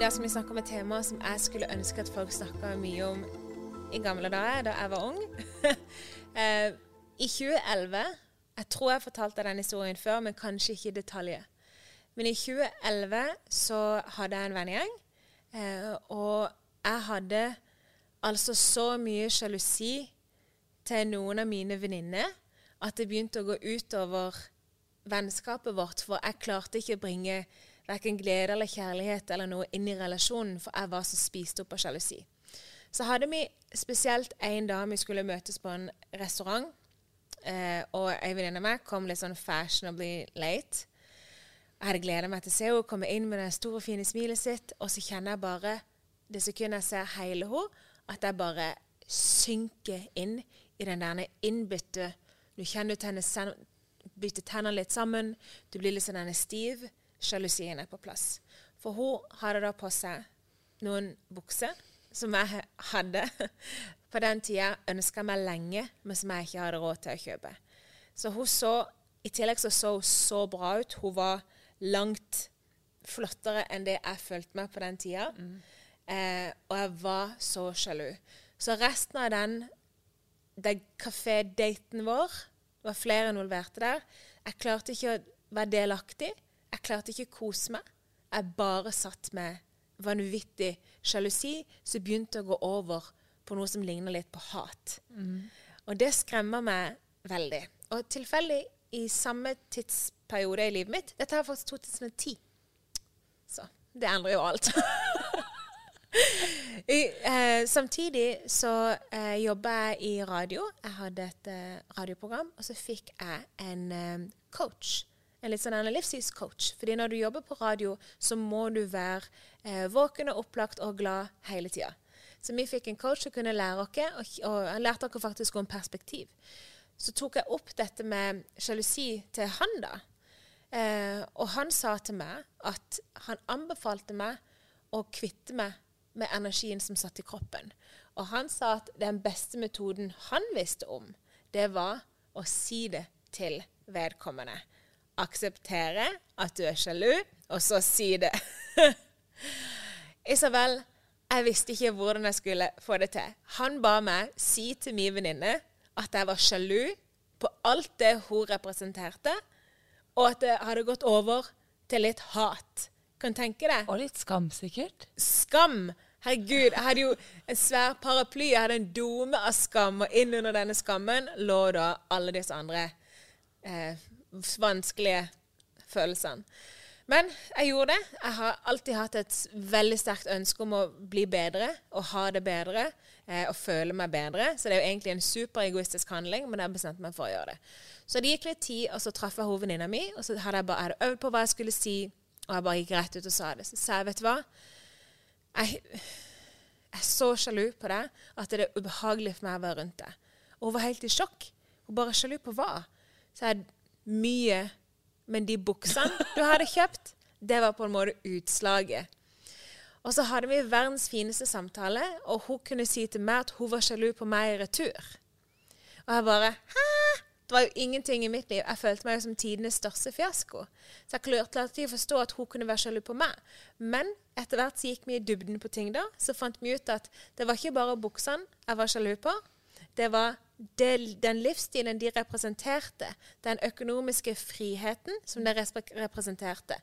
Dag skal vi snakke om et tema som jeg skulle ønske at folk snakka mye om i gamle dager, da jeg var ung. Eh, I 2011 Jeg tror jeg fortalte den historien før, men kanskje ikke i detaljer. Men i 2011 så hadde jeg en vennegjeng, eh, og jeg hadde altså så mye sjalusi til noen av mine venninner at det begynte å gå utover vennskapet vårt, for jeg klarte ikke å bringe verken glede eller kjærlighet eller noe inn i relasjonen, for jeg var så spist opp av sjalusi. Så hadde vi spesielt en dag vi skulle møtes på en restaurant, eh, og ei venninne av meg kom litt sånn fashionably late. Jeg hadde gleda meg til å se henne komme inn med det store, fine smilet sitt, og så kjenner jeg bare, det sekundet jeg ser hele henne, at jeg bare synker inn i den der innbytte Du kjenner ut henne bytter tennene litt sammen, du blir litt sånn stiv. Sjalusien er på plass. For hun hadde da på seg noen bukser som jeg hadde på den tida ønska meg lenge, men som jeg ikke hadde råd til å kjøpe. Så hun så I tillegg så så hun så bra ut. Hun var langt flottere enn det jeg følte meg på den tida. Eh, og jeg var så sjalu. Så resten av den, den kafédaten vår Det var flere involverte der. Jeg klarte ikke å være delaktig. Jeg klarte ikke å kose meg. Jeg bare satt med vanvittig sjalusi som begynte å gå over på noe som ligner litt på hat. Og det skremmer meg veldig. Og tilfeldig i samme tidsperiode i livet mitt Dette er faktisk 2010. Så det endrer jo alt. I, eh, samtidig så eh, jobba jeg i radio. Jeg hadde et eh, radioprogram, og så fikk jeg en eh, coach. En litt sånn livsstilscoach. Fordi når du jobber på radio, så må du være eh, våken og opplagt og glad hele tida. Så vi fikk en coach som kunne lære oss, og, og han lærte oss faktisk om perspektiv. Så tok jeg opp dette med sjalusi til han, da. Eh, og han sa til meg at han anbefalte meg å kvitte meg med energien som satt i kroppen. Og han sa at den beste metoden han visste om, det var å si det til vedkommende. Akseptere at du er sjalu, og så si det. Isabel, jeg visste ikke hvordan jeg skulle få det til. Han ba meg si til min venninne at jeg var sjalu på alt det hun representerte, og at det hadde gått over til litt hat. Kan tenke deg? Og litt skam, sikkert. Skam! Herregud, jeg hadde jo en svær paraply, jeg hadde en dome av skam, og innunder denne skammen lå da alle disse andre eh, vanskelige følelsene. Men jeg gjorde det. Jeg har alltid hatt et veldig sterkt ønske om å bli bedre og ha det bedre eh, og føle meg bedre. Så det er jo egentlig en superegoistisk handling, men jeg har bestemt meg for å gjøre det. Så det gikk litt tid, og så traff jeg hovedvenninna mi, og så hadde jeg bare jeg hadde øvd på hva jeg skulle si, og jeg bare gikk rett ut og sa det. Så sa jeg, vet du hva, jeg, er så sjalu på deg at det er ubehagelig for meg å være rundt deg. Og hun var helt i sjokk. Hun bare sjalu på hva? Så jeg mye Men de buksene du hadde kjøpt, det var på en måte utslaget. Og så hadde vi verdens fineste samtale, og hun kunne si til meg at hun var sjalu på meg i retur. Og jeg bare Hæ? Det var jo ingenting i mitt liv. Jeg følte meg jo som tidenes største fiasko. Så jeg klarte alltid å forstå at hun kunne være sjalu på meg. Men etter hvert så gikk vi i dybden på ting da. Så fant vi ut at det var ikke bare buksene jeg var sjalu på. Det var det, den livsstilen de representerte. Den økonomiske friheten som de representerte.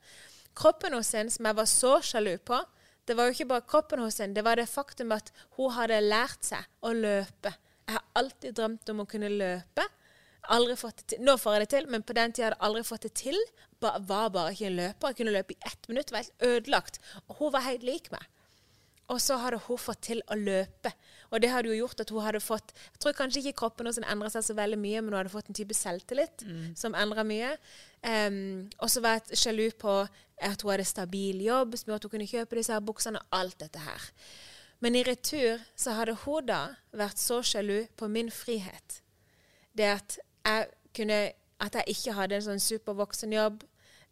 Kroppen hos henne som jeg var så sjalu på, det var jo ikke bare kroppen hos henne, det var det faktum at hun hadde lært seg å løpe. Jeg har alltid drømt om å kunne løpe. Aldri fått det til. Nå får jeg det til, men på den tida hadde jeg aldri fått det til. Ba, var bare ikke en løper. Jeg kunne løpe i ett minutt, var helt ødelagt. Og hun var helt lik meg. Og så hadde hun fått til å løpe. Og det hadde jo gjort at hun hadde fått Jeg tror kanskje ikke kroppen hennes endra seg så veldig mye, men hun hadde fått en type selvtillit som endra mye. Um, og så var jeg sjalu på at hun hadde stabil jobb, som gjorde at hun kunne kjøpe disse her buksene, og alt dette her. Men i retur så hadde hun da vært så sjalu på min frihet. Det at jeg kunne At jeg ikke hadde en sånn supervoksenjobb.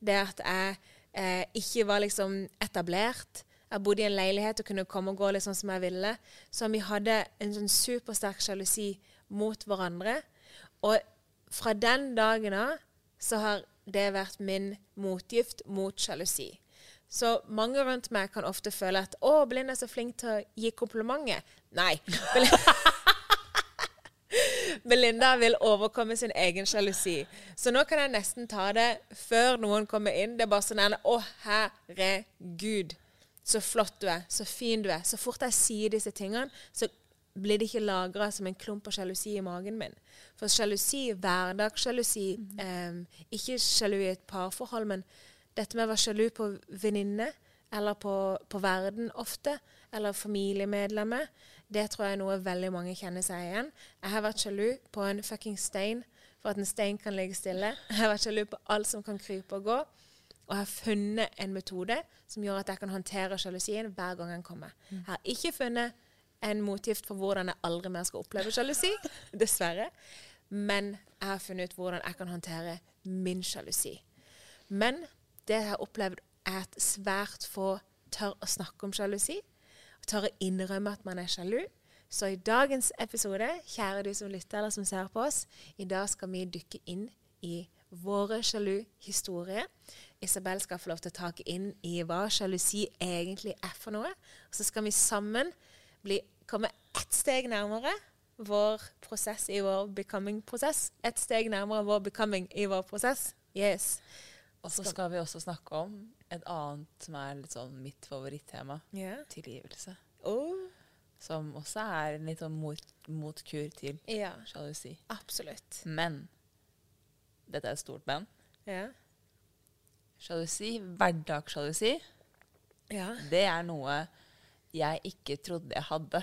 Det at jeg eh, ikke var liksom etablert. Jeg bodde i en leilighet og kunne komme og gå litt sånn som jeg ville. Så vi hadde en sånn supersterk sjalusi mot hverandre. Og fra den dagen av så har det vært min motgift mot sjalusi. Så mange rundt meg kan ofte føle at 'Å, Belinda er så flink til å gi komplimenter'. Nei. Belinda vil overkomme sin egen sjalusi. Så nå kan jeg nesten ta det før noen kommer inn. Det er bare sånn Å, herregud, så flott du er. Så fin du er. Så fort jeg sier disse tingene, så blir det ikke lagra som en klump av sjalusi i magen min. For sjalusi, hverdagssjalusi, eh, ikke sjalu i et parforhold, men dette med å være sjalu på venninne eller på, på verden ofte, eller familiemedlemmer, det tror jeg er noe veldig mange kjenner seg igjen. Jeg har vært sjalu på en fucking stein for at en stein kan ligge stille. Jeg har vært sjalu på alt som kan krype og gå. Og jeg har funnet en metode som gjør at jeg kan håndtere sjalusien hver gang den kommer. Jeg har ikke funnet en motgift for hvordan jeg aldri mer skal oppleve sjalusi, dessverre. Men jeg har funnet ut hvordan jeg kan håndtere min sjalusi. Men det jeg har opplevd, er at svært få tør å snakke om sjalusi. Tør å innrømme at man er sjalu. Så i dagens episode, kjære du som lytter eller som ser på oss, i dag skal vi dykke inn i våre sjalu historier. Isabel skal få lov til å ta inn i hva sjalusi egentlig er for noe. Og så skal vi sammen bli, komme ett steg nærmere vår prosess i vår becoming-prosess. Ett steg nærmere vår becoming i vår prosess. Yes. Og så skal vi også snakke om et annet som er litt sånn mitt favorittema. Ja. Tilgivelse. Oh. Som også er en litt sånn mot, motkur til Ja, sjalusi. absolutt. Men dette er et stort men. Ja. Sjalusi, hverdagssjalusi, ja. det er noe jeg ikke trodde jeg hadde.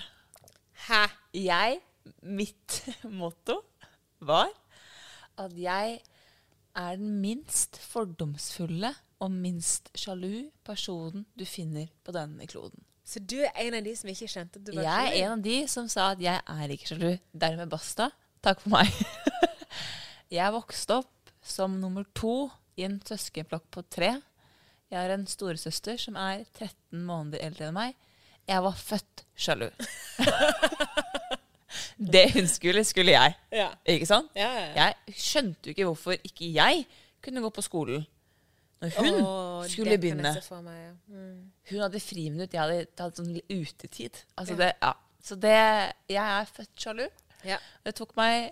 Hæ? Jeg, mitt motto var at jeg er den minst fordomsfulle og minst sjalu personen du finner på denne kloden. Så du er en av de som ikke skjønte at du var sjalu? Jeg er en av de som sa at jeg er ikke sjalu. Dermed basta. Takk for meg. jeg vokste opp som nummer to i en søskenflokk på tre. Jeg har en storesøster som er 13 måneder eldre enn meg. Jeg var født sjalu. det hun skulle, skulle jeg. Ja. Ikke sant? Ja, ja. Jeg skjønte jo ikke hvorfor ikke jeg kunne gå på skolen. Når hun Åh, skulle begynne. meg. Mm. Hun hadde friminutt, jeg hadde tatt sånn utetid. Altså Ja. det, ja. Så det Jeg er født sjalu. Ja. Det tok meg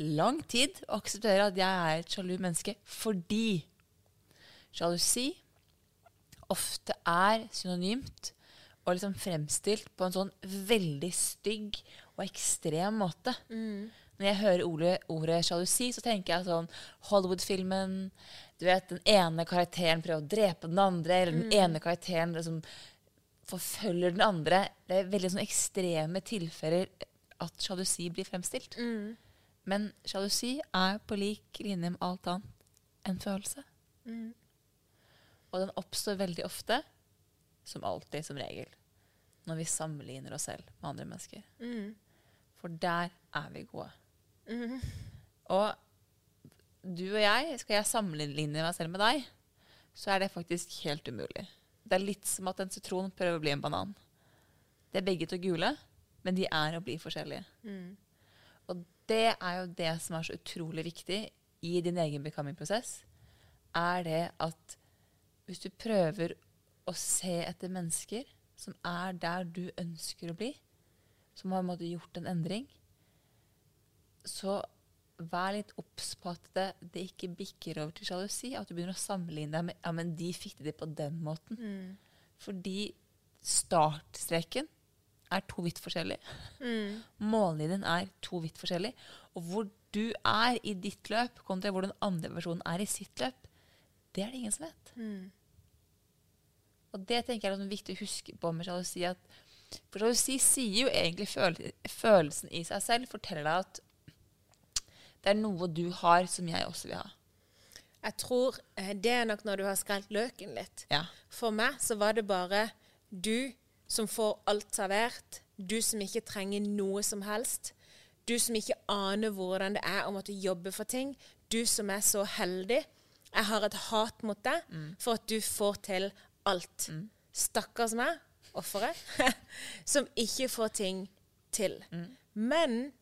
lang tid å akseptere at jeg er et sjalu menneske fordi sjalusi ofte er synonymt og liksom fremstilt på en sånn veldig stygg og ekstrem måte. Når jeg hører ordet, ordet sjalusi, så tenker jeg sånn Hollywood-filmen Du vet, den ene karakteren prøver å drepe den andre, eller den ene karakteren liksom forfølger den andre. Det er veldig sånn ekstreme tilfeller at sjalusi blir fremstilt. Men sjalusi er på lik linje med alt annet en følelse. Og den oppstår veldig ofte, som alltid, som regel, når vi sammenligner oss selv med andre mennesker. For der er vi gode. Og du og jeg, skal jeg sammenligne meg selv med deg, så er det faktisk helt umulig. Det er litt som at en sitron prøver å bli en banan. De er begge to gule, men de er og blir forskjellige. Og det er jo det som er så utrolig viktig i din egen becoming-prosess, er det at hvis du prøver å se etter mennesker som er der du ønsker å bli, som har måte gjort en endring, så vær litt obs på at det, det ikke bikker over til sjalusi. At du begynner å sammenligne deg med ja, men de fikk det på den måten. Fordi startstreken er to vidt forskjellige. Mållinjen er to vidt forskjellige. Og hvor du er i ditt løp, kontra hvor den andre personen er i sitt løp, det er det ingen som vet. Og det tenker jeg er viktig å huske på med sjalusi. at For sjalusi sier jo egentlig føle, følelsen i seg selv, forteller deg at det er noe du har som jeg også vil ha. Jeg tror eh, det er nok når du har skrelt løken litt. Ja. For meg så var det bare du som får alt servert. Du som ikke trenger noe som helst. Du som ikke aner hvordan det er å måtte jobbe for ting. Du som er så heldig. Jeg har et hat mot deg for at du får til alt. Stakkars meg, offeret, som ikke får ting til. Men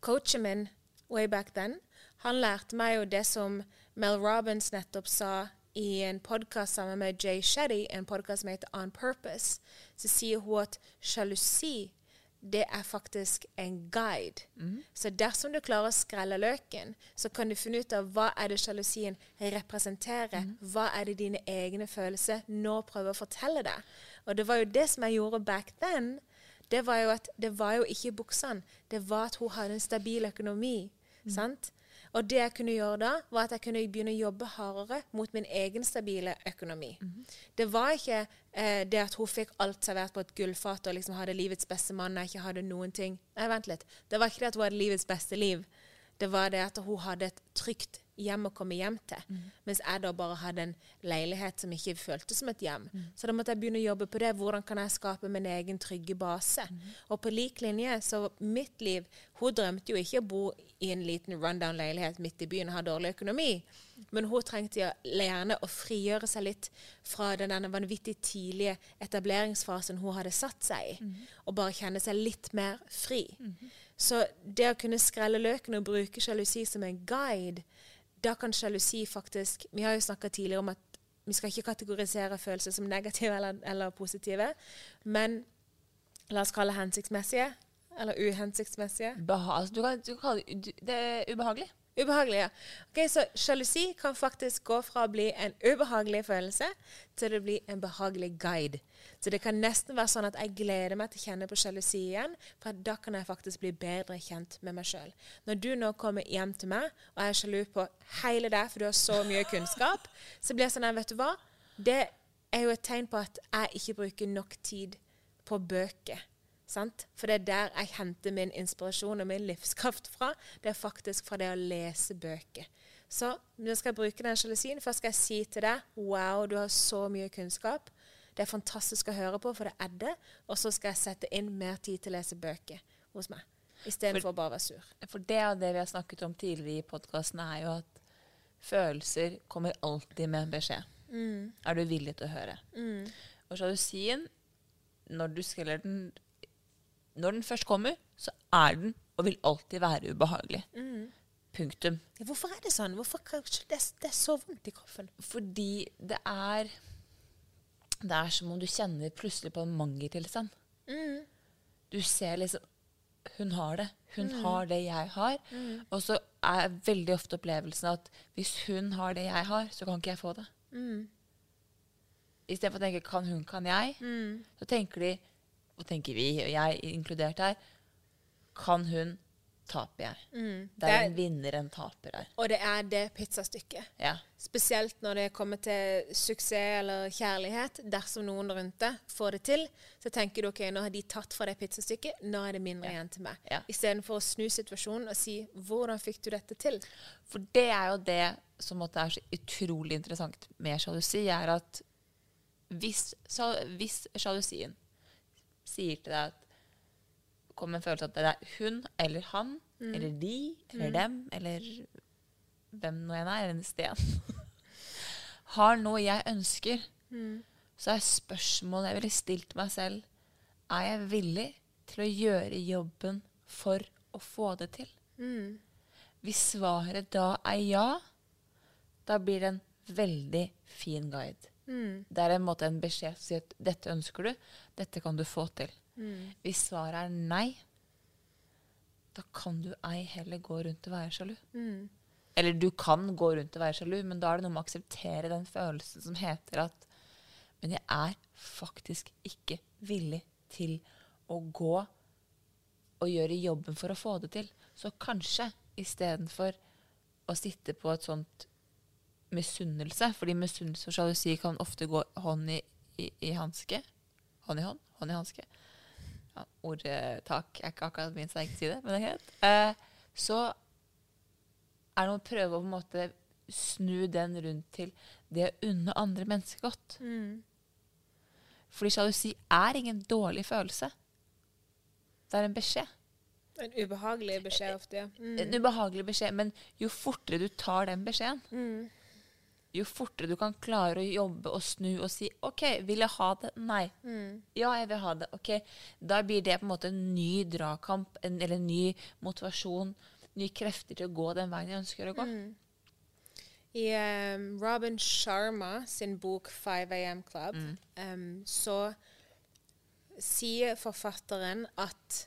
coachen min way back then, han lærte meg jo det som Mel Robbins nettopp sa i en podkast sammen med Jay Shetty, en podkast som heter On Purpose. Så sier hun at sjalusi, det er faktisk en guide. Så dersom du klarer å skrelle løken, så kan du finne ut av hva er det sjalusien representerer. Hva er det dine egne følelser nå prøver å fortelle deg. Og det var jo det som jeg gjorde back then det var jo at det var jo ikke buksene. Det var at hun hadde en stabil økonomi. sant? Og det jeg kunne gjøre da, var at jeg kunne begynne å jobbe hardere mot min egen stabile økonomi. Det var ikke eh, det at hun fikk alt servert på et gullfat og liksom hadde livets beste mann og ikke hadde noen ting. Nei, vent litt. Det var ikke det at hun hadde livets beste liv. Det var det at hun hadde et trygt hjem å komme hjem til. Mens jeg da bare hadde en leilighet som ikke føltes som et hjem. Så da måtte jeg begynne å jobbe på det. Hvordan kan jeg skape min egen trygge base? Og på lik linje, så mitt liv Hun drømte jo ikke å bo i en liten rundown leilighet midt i byen og ha dårlig økonomi. Men hun trengte jo gjerne å frigjøre seg litt fra den vanvittig tidlige etableringsfasen hun hadde satt seg i. Og bare kjenne seg litt mer fri. Så det å kunne skrelle løken og bruke sjalusi som en guide, da kan sjalusi faktisk Vi har jo snakka tidligere om at vi skal ikke kategorisere følelser som negative eller, eller positive, men la oss kalle hensiktsmessige eller uhensiktsmessige. Beha altså, du kan, du kan du, Det er ubehagelig. Ubehagelig, ja. Ok, Så sjalusi kan faktisk gå fra å bli en ubehagelig følelse til å bli en behagelig guide. Så det kan nesten være sånn at jeg gleder meg til å kjenne på sjalusi igjen, for da kan jeg faktisk bli bedre kjent med meg sjøl. Når du nå kommer hjem til meg, og jeg er sjalu på hele deg, for du har så mye kunnskap, så blir jeg sånn vet du hva? Det er jo et tegn på at jeg ikke bruker nok tid på bøker. Sant? For det er der jeg henter min inspirasjon og min livskraft fra. Det er faktisk fra det å lese bøker. Så nå skal jeg bruke den sjalusien. Først skal jeg si til deg Wow, du har så mye kunnskap. Det er fantastisk å høre på, for det er det. Og så skal jeg sette inn mer tid til å lese bøker hos meg. Istedenfor å bare være sur. For det av det vi har snakket om tidligere i podkasten, er jo at følelser kommer alltid med en beskjed. Er du villig til å høre? Og sjalusien, når du skreller den Når den først kommer, så er den og vil alltid være ubehagelig. Punktum. Ja, hvorfor er det sånn? Hvorfor kanskje det, det er så vondt i kroppen? Fordi det er Det er som om du kjenner plutselig på en mangeltilstand. Du ser liksom Hun har det. Hun har det jeg har. Og så er veldig ofte opplevelsen at hvis hun har det jeg har, så kan ikke jeg få det. Istedenfor å tenke 'kan hun, kan jeg', så tenker de, og tenker vi, og jeg inkludert her, 'kan hun, taper jeg'. Det er en vinner, en taper her. Og det er det pizzastykket. Ja. Spesielt når det kommer til suksess eller kjærlighet. Dersom noen rundt deg får det til, så tenker du ok, nå har de tatt fra det pizzastykket, nå er det mindre igjen til meg. Ja. Istedenfor å snu situasjonen og si 'hvordan fikk du dette til'? For det er jo det som er så utrolig interessant med sjalusi, er at hvis, hvis sjalusien sier til deg at Kommer en følelse at det er hun eller han, eller de, eller dem, eller hvem nå enn er, eller en sten, har noe jeg ønsker, så er spørsmålet jeg ville stilt meg selv, er jeg villig til å gjøre jobben for å få det til? Hvis svaret da er ja, da blir det en veldig fin guide. Det er en måte en beskjed som sier at dette ønsker du, dette kan du få til. Hvis svaret er nei, da kan du ei heller gå rundt og være sjalu. Eller du kan gå rundt og være sjalu, men da er det noe med å akseptere den følelsen som heter at Men jeg er faktisk ikke villig til å gå og gjøre jobben for å få det til. Så kanskje istedenfor å sitte på et sånt misunnelse, fordi misunnelse og sjalusi kan ofte gå hånd i, i, i hanske Hånd i hånd? Hånd i hanske. Ja, ordtak er ikke akkurat min sterke side, men det er greit. Eh, så er det å prøve å på en måte snu den rundt til det å unne andre mennesker godt. Fordi sjalusi er ingen dårlig følelse. Det er en beskjed. En ubehagelig beskjed ofte, ja. Mm. En ubehagelig beskjed, men jo fortere du tar den beskjeden, jo fortere du kan klare å jobbe og snu og si OK, vil jeg ha det? Nei. Ja, jeg vil ha det. OK. Da blir det på en måte en ny dragkamp en, eller en ny motivasjon, nye krefter til å gå den veien jeg ønsker å gå. I um, Robin Sharma sin bok 5 AM Club um, så sier forfatteren at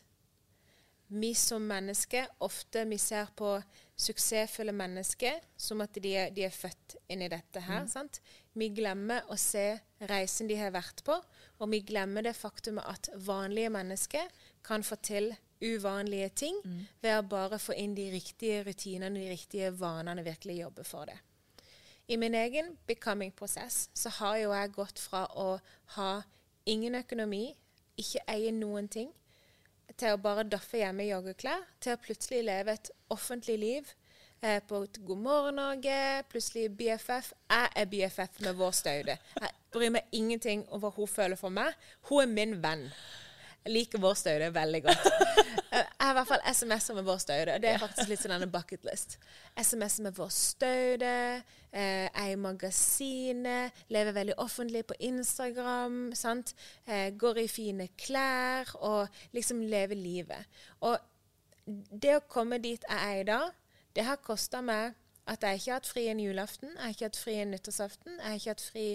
vi som mennesker ofte vi ser på suksessfulle mennesker som at de er, de er født inn i dette her. sant? Vi glemmer å se reisen de har vært på, og vi glemmer det faktumet at vanlige mennesker kan få til uvanlige ting ved å bare få inn de riktige rutinene, de riktige vanene, virkelig jobbe for det. I min egen becoming-prosess så har jo jeg gått fra å ha ingen økonomi, ikke eie noen ting, til å bare daffe hjemme i joggeklær, til å plutselig leve et offentlig liv eh, på God morgen Norge, plutselig BFF. Jeg er BFF med vår Staude. Jeg bryr meg ingenting om hva hun føler for meg. Hun er min venn. Jeg liker vår Staude veldig godt. Eh, Jeg har i hvert fall SMS-er med vår Staude, det er faktisk litt sånn en bucket list. SMS med vår Staude, eh, er i magasinet, lever veldig offentlig på Instagram, sant? Eh, går i fine klær og liksom lever livet. Og det å komme dit jeg er i dag, det har kosta meg at jeg ikke har hatt fri en julaften, jeg har ikke hatt fri en nyttårsaften, jeg har ikke hatt fri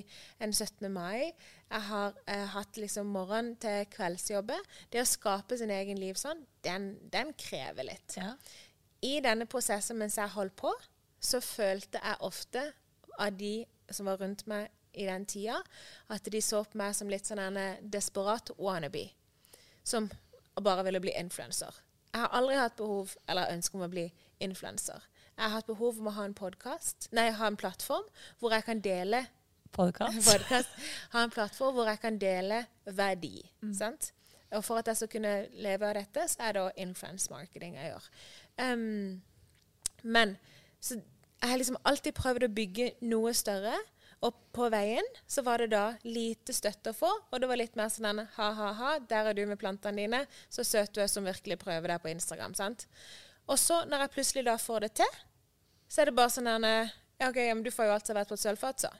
en 17. mai. Jeg har eh, hatt liksom morgen til kveldsjobber. Det å skape sin egen liv sånn, den, den krever litt. Ja. I denne prosessen mens jeg holdt på, så følte jeg ofte av de som var rundt meg i den tida, at de så på meg som litt sånn en desperat wannabe. Som bare ville bli influenser. Jeg har aldri hatt behov eller ønske om å bli influenser. Jeg har hatt behov om å ha en podkast, nei, ha en plattform hvor jeg kan dele Podcast. podcast, ha en plattform hvor jeg kan dele verdi. Sant? Og for at jeg skal kunne leve av dette, så er det også influence marketing jeg gjør. Um, men så jeg har liksom alltid prøvd å bygge noe større. Og på veien så var det da lite støtte å få, og det var litt mer sånn ha-ha-ha, der er du med plantene dine, så søt du er som virkelig prøver deg på Instagram. sant? Og så, når jeg plutselig da får det til, så er det bare sånn ja, OK, men du får jo alt servert på et sølvfat, så.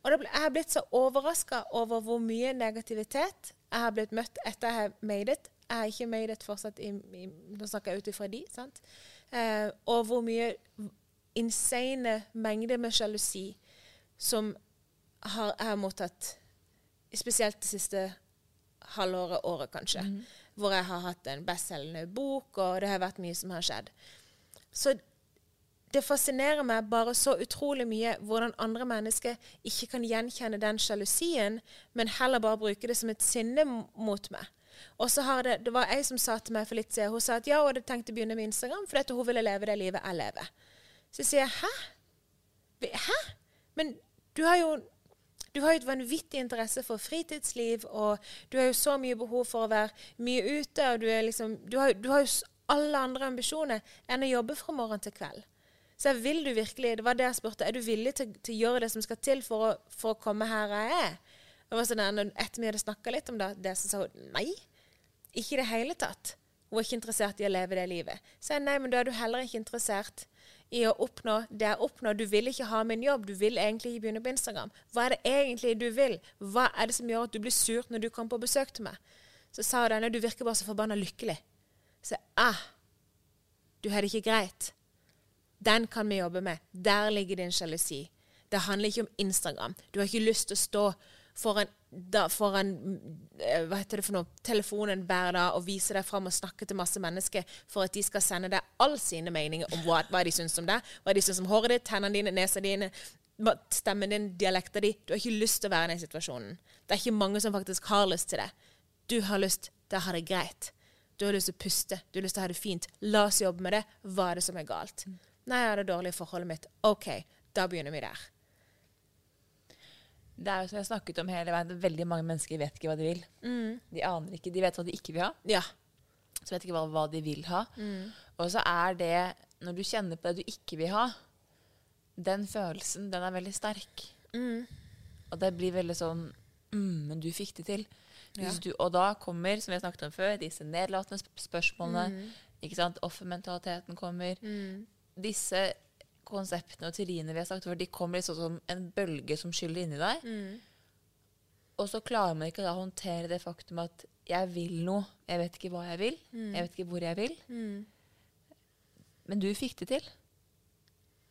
Og det ble, jeg har blitt så overraska over hvor mye negativitet jeg har blitt møtt etter jeg har made it. Jeg har ikke made it fortsatt i, i Nå snakker jeg ut ifra de, sant? Eh, og hvor mye insane mengder med sjalusi som har, jeg har mottatt, spesielt det siste halvåret, året kanskje, hvor jeg har hatt en bestselgende bok, og det har vært mye som har skjedd. Så det fascinerer meg bare så utrolig mye hvordan andre mennesker ikke kan gjenkjenne den sjalusien, men heller bare bruke det som et sinne mot meg. Og så har det, det var ei som sa til meg for litt siden, hun sa at ja, hun hadde tenkt å begynne med Instagram fordi hun ville leve det livet jeg lever. Så sier jeg hæ? Hæ? Men du har jo du har jo et vanvittig interesse for fritidsliv, og du har jo så mye behov for å være mye ute, og du, liksom, du, har, du har jo alle andre ambisjoner enn å jobbe fra morgen til kveld. Så jeg vil du virkelig, det var det jeg spurte, er du villig til, til å gjøre det som skal til for å, for å komme her jeg er? Det var sånn Etter vi hadde snakka litt om det, det, så sa hun nei. Ikke i det hele tatt. Hun er ikke interessert i å leve det livet. Så jeg nei, men da er du heller ikke interessert i å oppnå det jeg oppnår. Du vil ikke ha min jobb, du vil egentlig ikke begynne på Instagram. Hva er det egentlig du vil? Hva er det som gjør at du blir surt når du kommer på besøk til meg? Så sa hun denne, du virker bare så forbanna lykkelig. Så jeg, ah, du har det ikke greit. Den kan vi jobbe med. Der ligger din sjalusi. Det handler ikke om Instagram. Du har ikke lyst til å stå foran, da, foran eh, hva heter det for noe, telefonen hver dag og vise deg fram og snakke til masse mennesker for at de skal sende deg all sine meninger om hva, hva de syns om deg, hva de syns om håret ditt, tennene dine, nesa dine, stemmen din, dialekten din. Du har ikke lyst til å være i den situasjonen. Det er ikke mange som faktisk har lyst til det. Du har lyst til å ha det greit. Du har lyst til å puste. Du har lyst til å ha det fint. La oss jobbe med det. Hva er det som er galt? Nei, jeg har det dårlige forholdet mitt. OK, da begynner vi der. Det er jo som jeg har snakket om hele veien, veldig mange mennesker vet ikke hva de vil. De aner ikke, de vet hva de ikke vil ha, Ja. så vet ikke hva, hva de vil ha. Og så er det, når du kjenner på det du ikke vil ha, den følelsen, den er veldig sterk. Og det blir veldig sånn mm, Men du fikk det til. Hvis du, og da kommer, som vi har snakket om før, disse nedlatende sp- spørsmålene. sant, Offermentaliteten kommer. Disse konseptene og teoriene vi har sagt før, de kommer liksom som en bølge som skyller inni deg. Og så klarer man ikke å håndtere det faktum at jeg vil noe. Jeg vet ikke hva jeg vil. Jeg vet ikke hvor jeg vil. Men du fikk det til.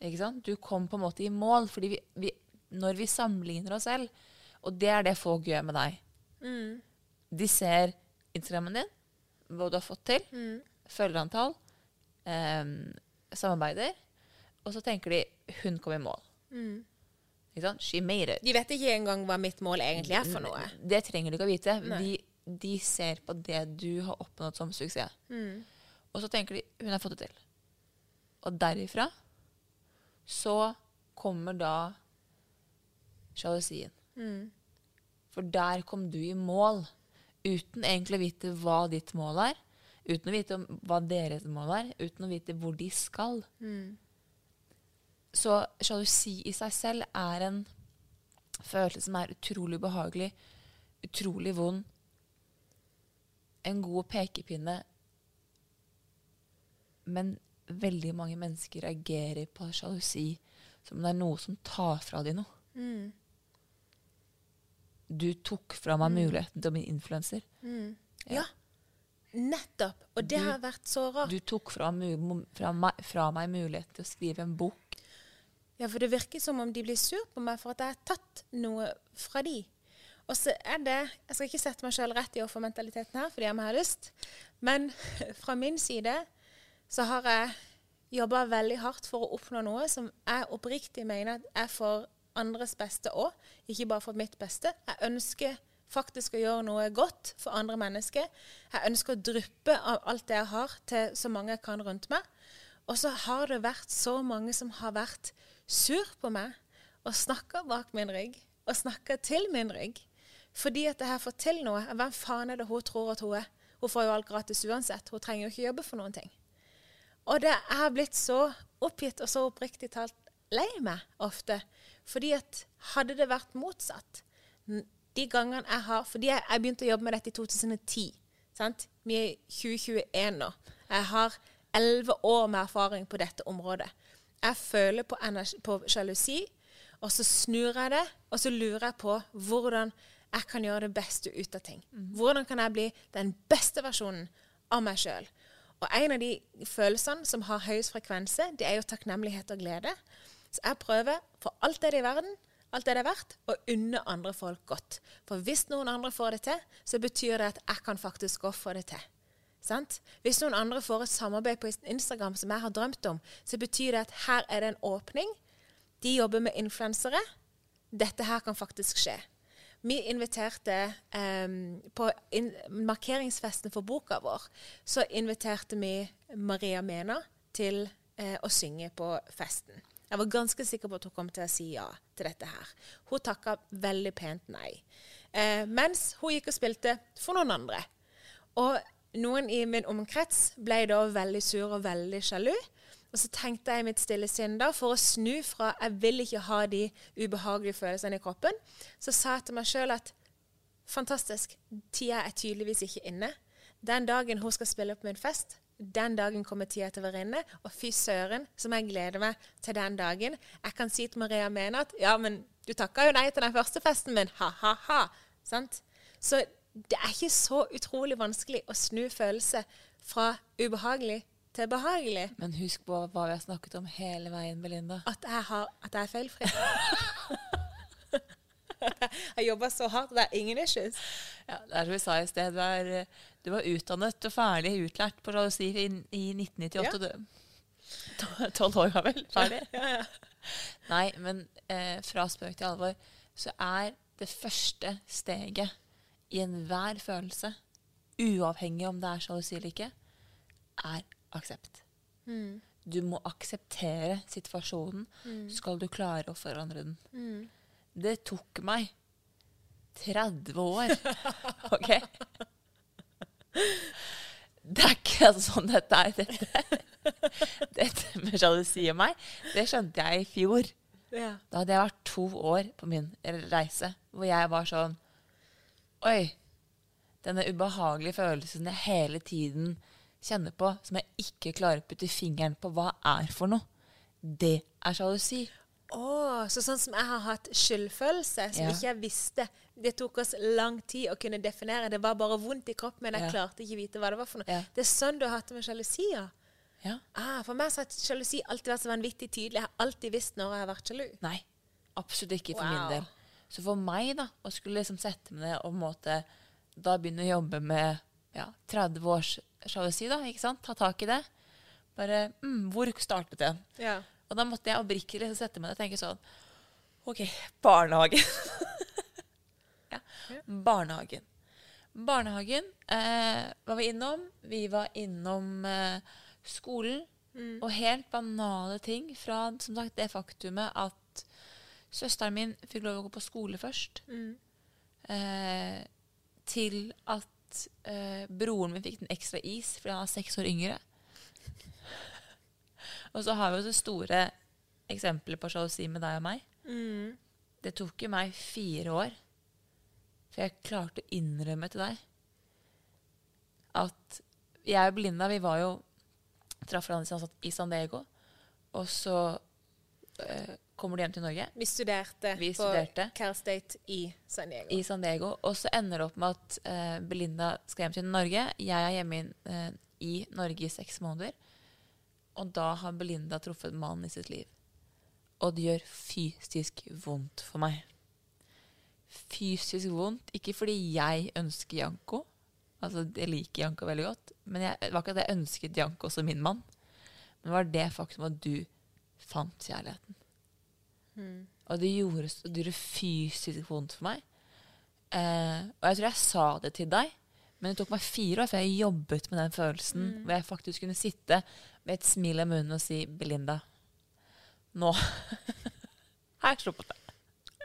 Ikke sant? Du kom på en måte i mål. fordi vi, vi, når vi sammenligner oss selv, og det er det folk gjør med deg De ser Instagrammen din, hva du har fått til, følgerantall, em, samarbeider, og så tenker de 'hun kom i mål'. Ikke sant? She made it. De vet ikke engang hva mitt mål egentlig er for noe. Det trenger du ikke å vite. De, de ser på det du har oppnådd som suksess. Og så tenker de 'hun har fått det til'. Og derifra så kommer da sjalusien. For der kom du i mål, uten egentlig å vite hva ditt mål er. Uten å vite om hva deres mål er, uten å vite hvor de skal. Så sjalusi i seg selv er en følelse som er utrolig ubehagelig, utrolig vond. En god pekepinne. Men veldig mange mennesker reagerer på sjalusi som om det er noe som tar fra dem noe. Du tok fra meg muligheten til å bli influenser. Ja, Ja. Nettopp. Og det har vært så rart. Du tok fra, fra, meg, fra meg mulighet til å skrive en bok. Ja, for det virker som om de blir sur på meg for at jeg har tatt noe fra de. Og så er det Jeg skal ikke sette meg sjøl rett i offermentaliteten her, fordi jeg må ha lyst, men fra min side så har jeg jobba veldig hardt for å oppnå noe som jeg oppriktig mener er for andres beste òg, ikke bare for mitt beste. Jeg ønsker faktisk å gjøre noe godt for andre mennesker. Jeg ønsker å dryppe av alt det jeg har, til så mange jeg kan rundt meg. Og så har det vært så mange som har vært sur på meg og snakka bak min rygg og snakka til min rygg. Fordi at jeg har fått til noe. Hvem faen er det hun tror at hun er? Hun får jo alt gratis uansett. Hun trenger jo ikke jobbe for noen ting. Og det er blitt så oppgitt og så oppriktig talt lei meg ofte. Fordi at hadde det vært motsatt De gangene jeg har Fordi jeg, jeg begynte å jobbe med dette i 2010. Sant? Vi er i 2021 nå. Jeg har elleve år med erfaring på dette området. Jeg føler på, på sjalusi, og så snur jeg det, og så lurer jeg på hvordan jeg kan gjøre det beste ut av ting. Hvordan kan jeg bli den beste versjonen av meg sjøl? Og en av de følelsene som har høyest frekvense, det er jo takknemlighet og glede. Så jeg prøver for alt det det er i verden, alt det det er verdt, og unne andre folk godt. For hvis noen andre får det til, så betyr det at jeg kan faktisk òg få det til. Sant? Hvis noen andre får et samarbeid på Instagram som jeg har drømt om, så betyr det at her er det en åpning. De jobber med influensere. Dette her kan faktisk skje. Vi inviterte em, På in markeringsfesten for boka vår, så inviterte vi Maria Mena til eh, å synge på festen. Jeg var ganske sikker på at hun kom til å si ja til dette her. Hun takka veldig pent nei. Eh, mens hun gikk og spilte for noen andre. Og noen i min omkrets ble da veldig sur og veldig sjalu. Og så tenkte jeg i mitt stille sinn da, for å snu fra jeg vil ikke ha de ubehagelige følelsene i kroppen, så sa jeg til meg sjøl at fantastisk. Tida er tydeligvis ikke inne. Den dagen hun skal spille opp min fest, den dagen kommer tida til å være inne. Og fy søren, som jeg gleder meg til den dagen. Jeg kan si til Maria Mene at ja, men du takka jo nei til den første festen min, ha-ha-ha. Sant? Så det er ikke så utrolig vanskelig å snu følelse fra ubehagelig til behagelig. Men husk på hva vi har snakket om hele veien, Belinda. At jeg, har, at jeg er feilfri. jeg jobber så hardt, det er ingen issues. Ja, det er som vi sa i sted, du, er, eh, du var utdannet og ferdig utlært på jalousi i, i 1998. Ja. tolv år vel Ferdig. Nei, men eh, fra spøk til alvor, så er det første steget i enhver følelse, uavhengig om det er sjalusi eller ikke, er aksept. Du må akseptere situasjonen, skal du klare å forandre den. Det tok meg 30 år. OK? Det er ikke sånn dette er. Dette, dette med sjalusi og meg, det skjønte jeg i fjor. Ja. Da hadde jeg vært to år på min reise, hvor jeg var sånn Oi, denne ubehagelige følelsen jeg hele tiden kjenner på, som jeg ikke klarer å putte fingeren på hva er for noe, det er sjalusi. Å, så sånn som jeg har hatt skyldfølelse, som Ja. ikke jeg visste Det tok oss lang tid å kunne definere. Det var bare vondt i kroppen, men jeg Ja. klarte ikke vite hva det var for noe. Ja. Det er sånn du har hatt det med sjalusi, ja. Ah, for meg så har sjalusi alltid vært så vanvittig tydelig. Jeg har alltid visst når jeg har vært sjalu. Nei, absolutt ikke for Wow. min del. Så for meg, da, å skulle liksom sette meg ned og måte da begynne å jobbe med ja, 30 års sjalusi, da, ikke sant? Ta tak i det. Bare mm, Hvor startet det? Ja. Og da måtte jeg oppriktig liksom sette meg ned og tenke sånn OK, barnehagen. ja, barnehagen. Barnehagen eh, var vi innom. Vi var innom eh, skolen. Og helt banale ting fra som sagt, det faktumet at søsteren min fikk lov å gå på skole først. Eh, til at eh, broren min fikk en ekstra is fordi han er seks år yngre. Og så har vi jo det store eksempelet på sjalusi med deg og meg. Det tok jo meg fire år for jeg klarte å innrømme til deg at jeg og Belinda, vi var jo traff hverandre i San- Diego, og så øh, kommer du hjem til Norge Vi studerte Vi på studerte. Cal State i San Diego. i San Diego, og så ender det opp med at øh, Belinda skal hjem til Norge. Jeg er hjemme i, øh, i Norge i seks måneder. Og da har Belinda truffet mannen i sitt liv. Og det gjør fysisk vondt for meg. Fysisk vondt, ikke fordi jeg ønsker Janko. Altså, jeg liker Janko veldig godt. Men jeg, det var ikke at jeg ønsket Janko som min mann. Men det var det faktum at du fant kjærligheten. Og det gjorde, det gjorde fysisk vondt for meg. Eh, og jeg tror jeg sa det til deg, men det tok meg fire år før jeg jobbet med den følelsen. Hvor jeg faktisk kunne sitte med et smil i munnen og si 'Belinda, nå har jeg sluppet det'.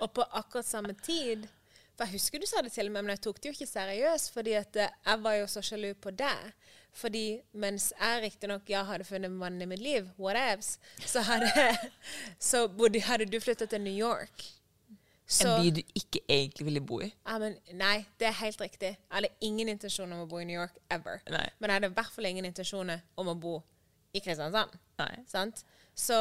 Og på akkurat samme tid For jeg husker du sa det til meg, men jeg tok det jo ikke seriøst. fordi at eh, jeg var jo så sjalu på deg. Fordi mens jeg riktignok ja, hadde funnet mannen i mitt liv, whatevs, så hadde, så hadde du flyttet til New York. Så, En by du ikke egentlig ville bo i. ja, men, nei, det er helt riktig. Jeg hadde ingen intensjon om å bo i New York ever. Nei. Men jeg hadde i hvert fall ingen intensjoner om å bo i Kristiansand. Så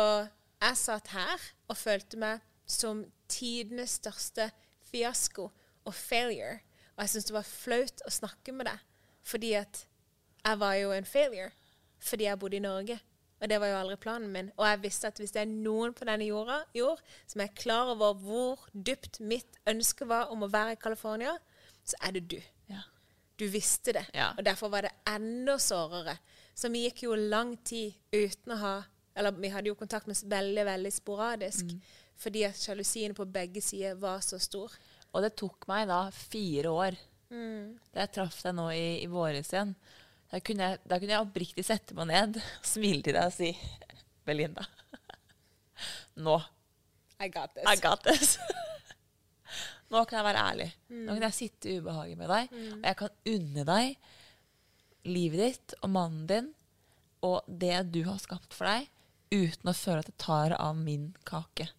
jeg satt her og følte meg som tidenes største fiasko og failure. Og jeg syntes det var flaut å snakke med deg, fordi at jeg var jo en failure. Fordi jeg bodde i Norge. Og det var jo aldri planen min. Og jeg visste at hvis det er noen på denne jorda jord som er klar over hvor dypt mitt ønske var om å være i California, så er det du. Ja. Du visste det. Ja. Og derfor var det enda sårere. Så vi gikk jo lang tid uten å ha Eller vi hadde jo kontakt med veldig, veldig sporadisk. Mm. Fordi at sjalusien på begge sider var så stor. Og det tok meg da fire år. Da jeg traff deg nå i, i våres igjen, da kunne, jeg, da kunne jeg oppriktig sette meg ned, smile til deg og si Belinda, nå I got this. I got this. Nå kan jeg være ærlig. Nå kan jeg sitte i ubehaget med deg, og jeg kan unne deg livet ditt og mannen din og det du har skapt for deg, uten å føle at det tar av min kake.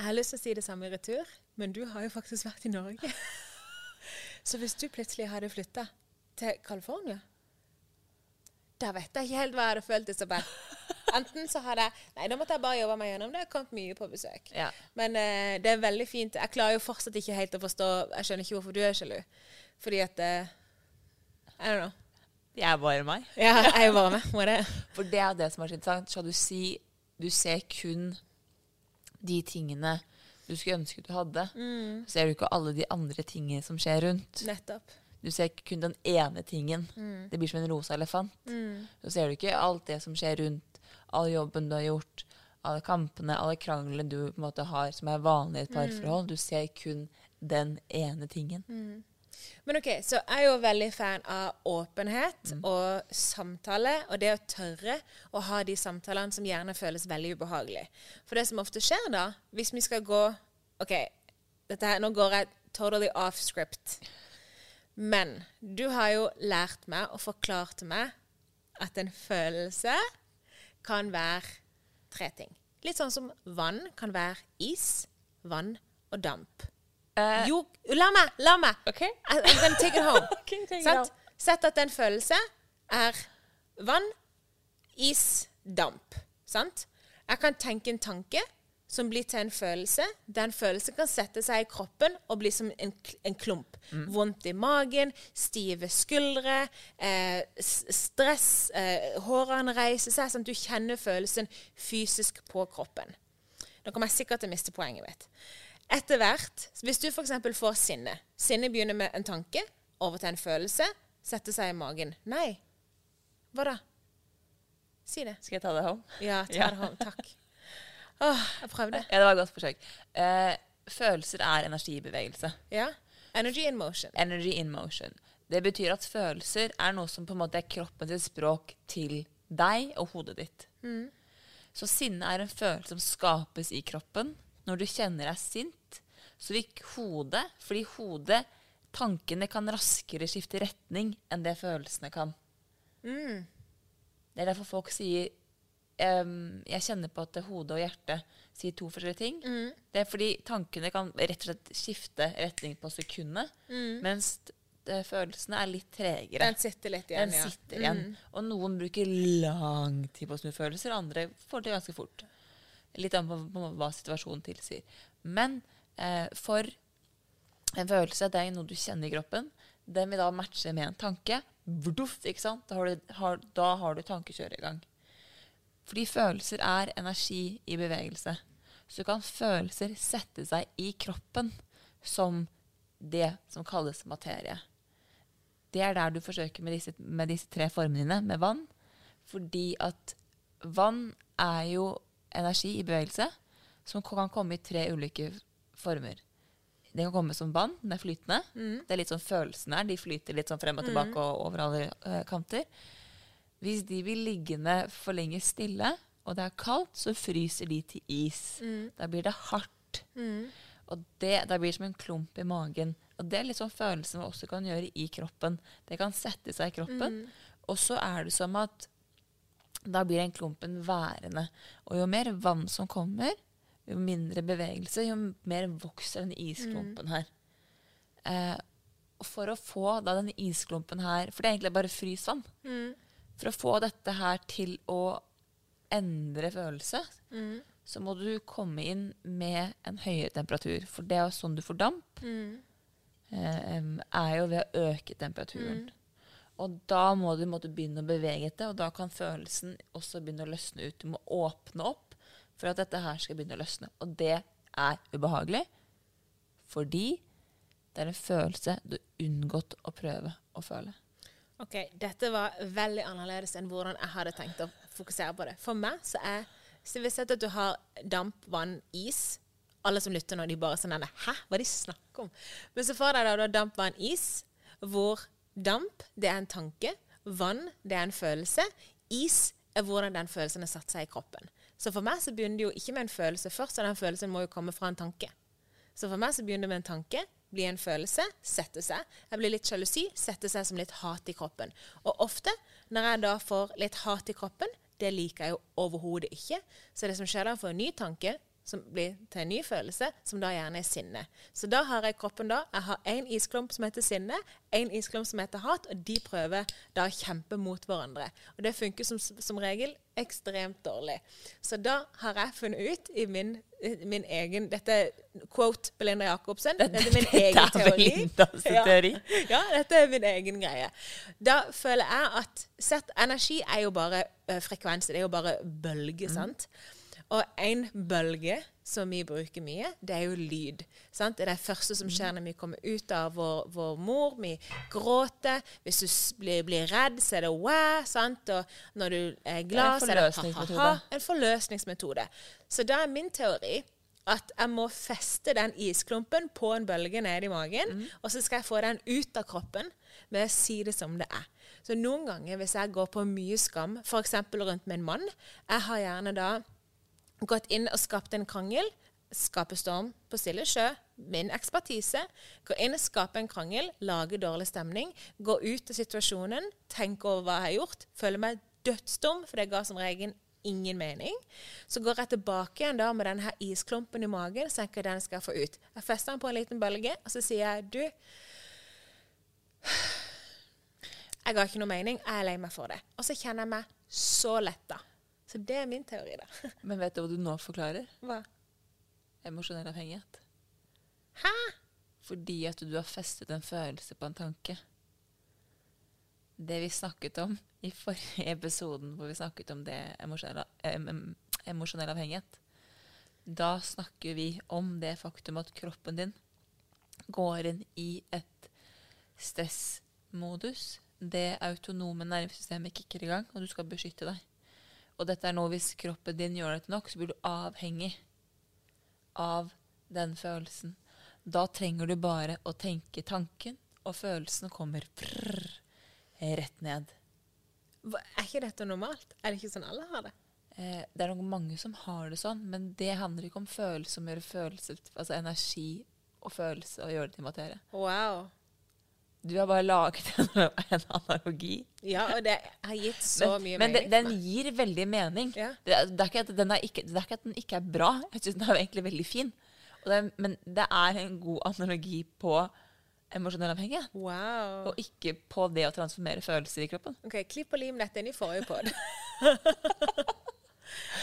Jeg har lyst til å si det samme i retur, men du har jo faktisk vært i Norge. Så hvis du plutselig hadde flytta til California, da vet jeg ikke helt hva jeg hadde følt, Isabel. Enten så hadde jeg Nei, da måtte jeg bare jobbe meg gjennom det. Jeg har kommet mye på besøk. Ja. Men uh, det er veldig fint. Jeg klarer jo fortsatt ikke helt å forstå Jeg skjønner ikke hvorfor du er sjalu. Fordi at uh, I don't know. Jeg er bare meg. Ja, jeg er bare meg. Bare. For det er det som er så interessant. Sjalusi du ser kun de tingene du skulle ønske du hadde, Mm. ser du ikke alle de andre tingene som skjer rundt. Nettopp. Du ser kun den ene tingen. Mm. Det blir som en rosa elefant. Så ser du ikke alt det som skjer rundt, all jobben du har gjort, alle kampene, alle kranglene du på en måte har som er vanlig i et parforhold. Du ser kun den ene tingen. Men OK, så jeg er jo veldig fan av åpenhet og samtale, og det å tørre å ha de samtalene som gjerne føles veldig ubehagelig. For det som ofte skjer da, hvis vi skal gå OK, her, nå går jeg totally off script. Men du har jo lært meg og forklart meg at en følelse kan være tre ting. Litt sånn som vann kan være is, vann og damp. Jo, la meg! La meg! Okay. I'm gonna take it home. okay, take it Sant? home. Sett at en følelse er vann, is, damp. Sant? Jeg kan tenke en tanke som blir til en følelse. Den følelsen kan sette seg i kroppen og bli som en, en klump. Vondt i magen, stive skuldre, eh, stress, eh, hårene reiser seg. Sånn at du kjenner følelsen fysisk på kroppen. Nå kommer jeg sikkert til å miste poenget mitt. Etter hvert, hvis du f.eks. får sinne Sinne begynner med en tanke, over til en følelse, setter seg i magen. Nei. Hva da? Si det. Skal jeg ta det home? Ja, ta Ja. det hånd. Takk. Åh, jeg prøvde. Ja, det var et godt forsøk. Eh, følelser er energi i bevegelse. Ja. Energy in motion. Energy in motion. Det betyr at følelser er noe som på en måte er kroppen sitt språk til deg og hodet ditt. Så sinne er en følelse som skapes i kroppen. Når du kjenner deg sint, så vil hodet Fordi hodet, tankene kan raskere skifte retning enn det følelsene kan. Det er derfor folk sier um, Jeg kjenner på at hodet og hjertet sier to forskjellige ting. Det er fordi tankene kan rett og slett skifte retning på sekundet, mens det, følelsene er litt tregere. Den sitter litt igjen, Den ja. sitter igjen. Og noen bruker lang tid på å snu følelser, andre får det ganske fort. Litt an på, på hva situasjonen tilsier. Men eh, for en følelse, det er noe du kjenner i kroppen. Den vil da matche med en tanke. Vduff, ikke sant? Da har, du, har, da har du tankekjøret i gang. Fordi følelser er energi i bevegelse. Så kan følelser sette seg i kroppen som det som kalles materie. Det er der du forsøker med disse, med disse tre formene dine, med vann. Fordi at vann er jo energi i bevegelse som kan komme i tre ulike former. Det kan komme som vann, den er flytende. Det er litt sånn følelsen her, De flyter litt sånn frem og tilbake og over alle uh, kanter. Hvis de blir liggende for lenge stille, og det er kaldt, så fryser de til is. Da blir det hardt. Og det, det, blir som en klump i magen. Og det er litt sånn følelsen vi også kan gjøre i kroppen. Det kan sette seg i kroppen. Og så er det som at da blir den klumpen værende. Og jo mer vann som kommer, jo mindre bevegelse, jo mer vokser denne isklumpen her. Eh, og for å få da denne isklumpen her For det er egentlig bare frysvann. For å få dette her til å endre følelse, så må du komme inn med en høyere temperatur. For det er jo sånn du får damp, eh, er jo ved å øke temperaturen. Og da må du måtte begynne å bevege det, og da kan følelsen også begynne å løsne ut. Du må åpne opp for at dette her skal begynne å løsne. Og det er ubehagelig, fordi det er en følelse du har unngått å prøve å føle. Ok, Dette var veldig annerledes enn hvordan jeg hadde tenkt å fokusere på det. For meg så er så vi sett at du har damp, vann, is. Alle som lytter nå, de bare sånn Hæ, hva de snakker om? Men så får deg da damp, vann, is, hvor damp det er en tanke, vann det er en følelse, is er hvordan den følelsen har satt seg i kroppen. Så for meg så begynner det jo ikke med en følelse først, og den følelsen må jo komme fra en tanke. Så for meg så begynner det med en tanke, blir en følelse, setter seg. Jeg blir litt sjalusi, setter seg som litt hat i kroppen. Og ofte når jeg da får litt hat i kroppen, det liker jeg jo overhodet ikke. Så det som skjer da, jeg får en ny tanke, som blir til en ny følelse, som da gjerne er sinne. Så da har jeg kroppen da Jeg har én isklump som heter sinne, én isklump som heter hat, og de prøver da å kjempe mot hverandre. Og det funker som, som regel ekstremt dårlig. Så da har jeg funnet ut i min, min egen Dette er quote Belinda Jacobsen. Dette, er min egen teori. Ja, ja, dette er min egen greie. Da føler jeg at sett, energi er jo bare uh, frekvens. Det er jo bare bølger, sant? Og en bølge som vi bruker mye, det er jo lyd. Sant? Det er det første som skjer når vi kommer ut av vår, vår mor. Vi gråter. Hvis du blir, blir redd, så er det wow. Sant? Og når du er glad, så er det ha-ha-ha. En forløsningsmetode. Så da er min teori at jeg må feste den isklumpen på en bølge nede i magen, og så skal jeg få den ut av kroppen med å si det som det er. Så noen ganger hvis jeg går på mye skam, f.eks. rundt min mann, jeg har gjerne da gått inn og skapt en krangel. Skape storm på stille sjø. Min ekspertise. Gå inn og skape en krangel, lage dårlig stemning. Gå ut av situasjonen, tenke over hva jeg har gjort. Føle meg dødsdum, for det ga som regel ingen mening. Så går jeg tilbake igjen da med denne isklumpen i magen og tenker den skal jeg få ut. Jeg fester den på en liten bølge, og så sier jeg du Jeg har ikke noe mening, jeg er lei meg for det. Og så kjenner jeg meg så letta. Så det er min teori, da. Men vet du hva du nå forklarer? Hva? Emosjonell avhengighet. Hæ? Fordi at du har festet en følelse på en tanke. Det vi snakket om i forrige episoden, hvor vi snakket om det emosjonell, em, em, emosjonell avhengighet, da snakker vi om det faktum at kroppen din går inn i et stressmodus. Det autonome nervesystemet kicker i gang, og du skal beskytte deg. Og dette er noe hvis kroppen din gjør dette nok, så blir du avhengig av den følelsen. Da trenger du bare å tenke tanken, og følelsen kommer prrr, rett ned. Hva- Er ikke dette normalt? Er det ikke sånn alle har det? Eh, det er nok mange som har det sånn, men det handler ikke om følelse, om å gjøre følelse, altså energi og følelse, og gjøre det til materie. Wow. Du har bare laget en, en analogi. Ja, og det har gitt så men, mye men mening. Men den gir veldig mening. Ja. Det, er, det, er ikke det er ikke at den ikke er bra. Jeg syns den er egentlig veldig fin. Det, men det er en god analogi på emosjonell avhengighet. Wow. Og ikke på det å transformere følelser i kroppen. Ok, Klipp og lim dette inn i forrige pod.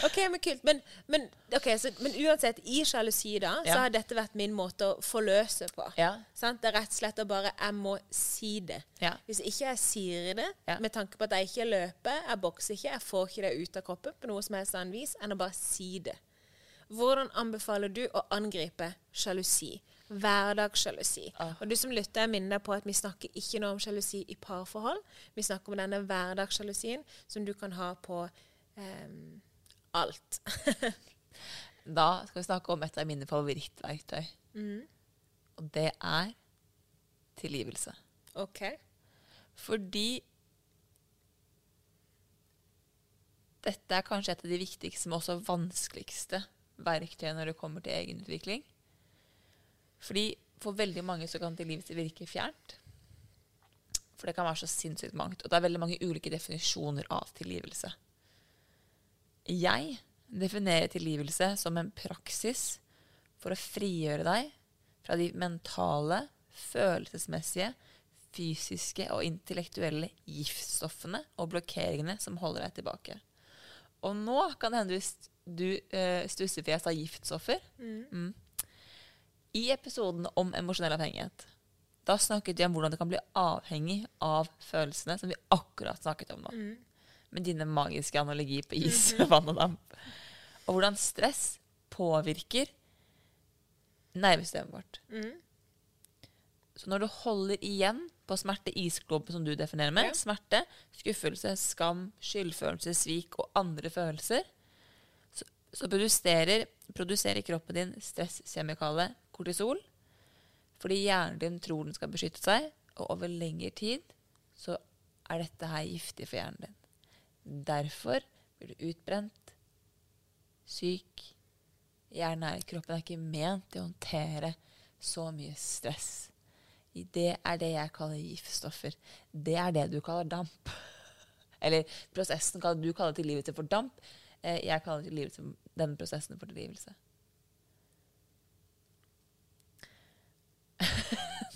Ok, men kult. Men, men, okay, så, men uansett, i sjalusi da, så har dette vært min måte å forløse på. Ja. Sant? Det er rett og slett å bare Jeg må si det. Ja. Hvis ikke jeg sier det, Ja. med tanke på at jeg ikke løper, jeg bokser ikke, jeg får ikke det ut av kroppen på noe som helst annet vis enn å bare si det. Hvordan anbefaler du å angripe sjalusi? Hverdagssjalusi. Og du som lytter, jeg minner deg på at vi snakker ikke noe om sjalusi i parforhold. Vi snakker om denne hverdagssjalusien som du kan ha på ehm, alt. Da skal vi snakke om et av mine favorittverktøy. Og det er tilgivelse. OK? Fordi dette er kanskje et av de viktigste, men også vanskeligste verktøyene når det kommer til egenutvikling. Fordi for veldig mange så kan tilgivelse virke fjernt. For det kan være så sinnssykt mangt. Og det er veldig mange ulike definisjoner av tilgivelse. Jeg definerer tilgivelse som en praksis for å frigjøre deg fra de mentale, følelsesmessige, fysiske og intellektuelle giftstoffene og blokkeringene som holder deg tilbake. Og nå kan det hende du, du uh, stusser for jeg sa giftstoffer. Mm. I episoden om emosjonell avhengighet da snakket vi om hvordan du kan bli avhengig av følelsene, som vi akkurat snakket om nå. Med dine magiske analogi på is, vann og damp. Og hvordan stress påvirker nervesystemet vårt. Så når du holder igjen på smerte, isklumpen som du definerer med, smerte, skuffelse, skam, skyldfølelse, svik og andre følelser, så, så produserer, produserer kroppen din stresskjemikale kortisol, fordi hjernen din tror den skal beskytte seg, og over lengre tid så er dette her giftig for hjernen din. Derfor blir du utbrent, syk. Hjernen er, kroppen er ikke ment til å håndtere så mye stress. Det er det jeg kaller giftstoffer. Det er det du kaller damp. Eller prosessen du kaller tilgivelse for damp. Eh, Jeg kaller tilgivelse denne prosessen for tilgivelse.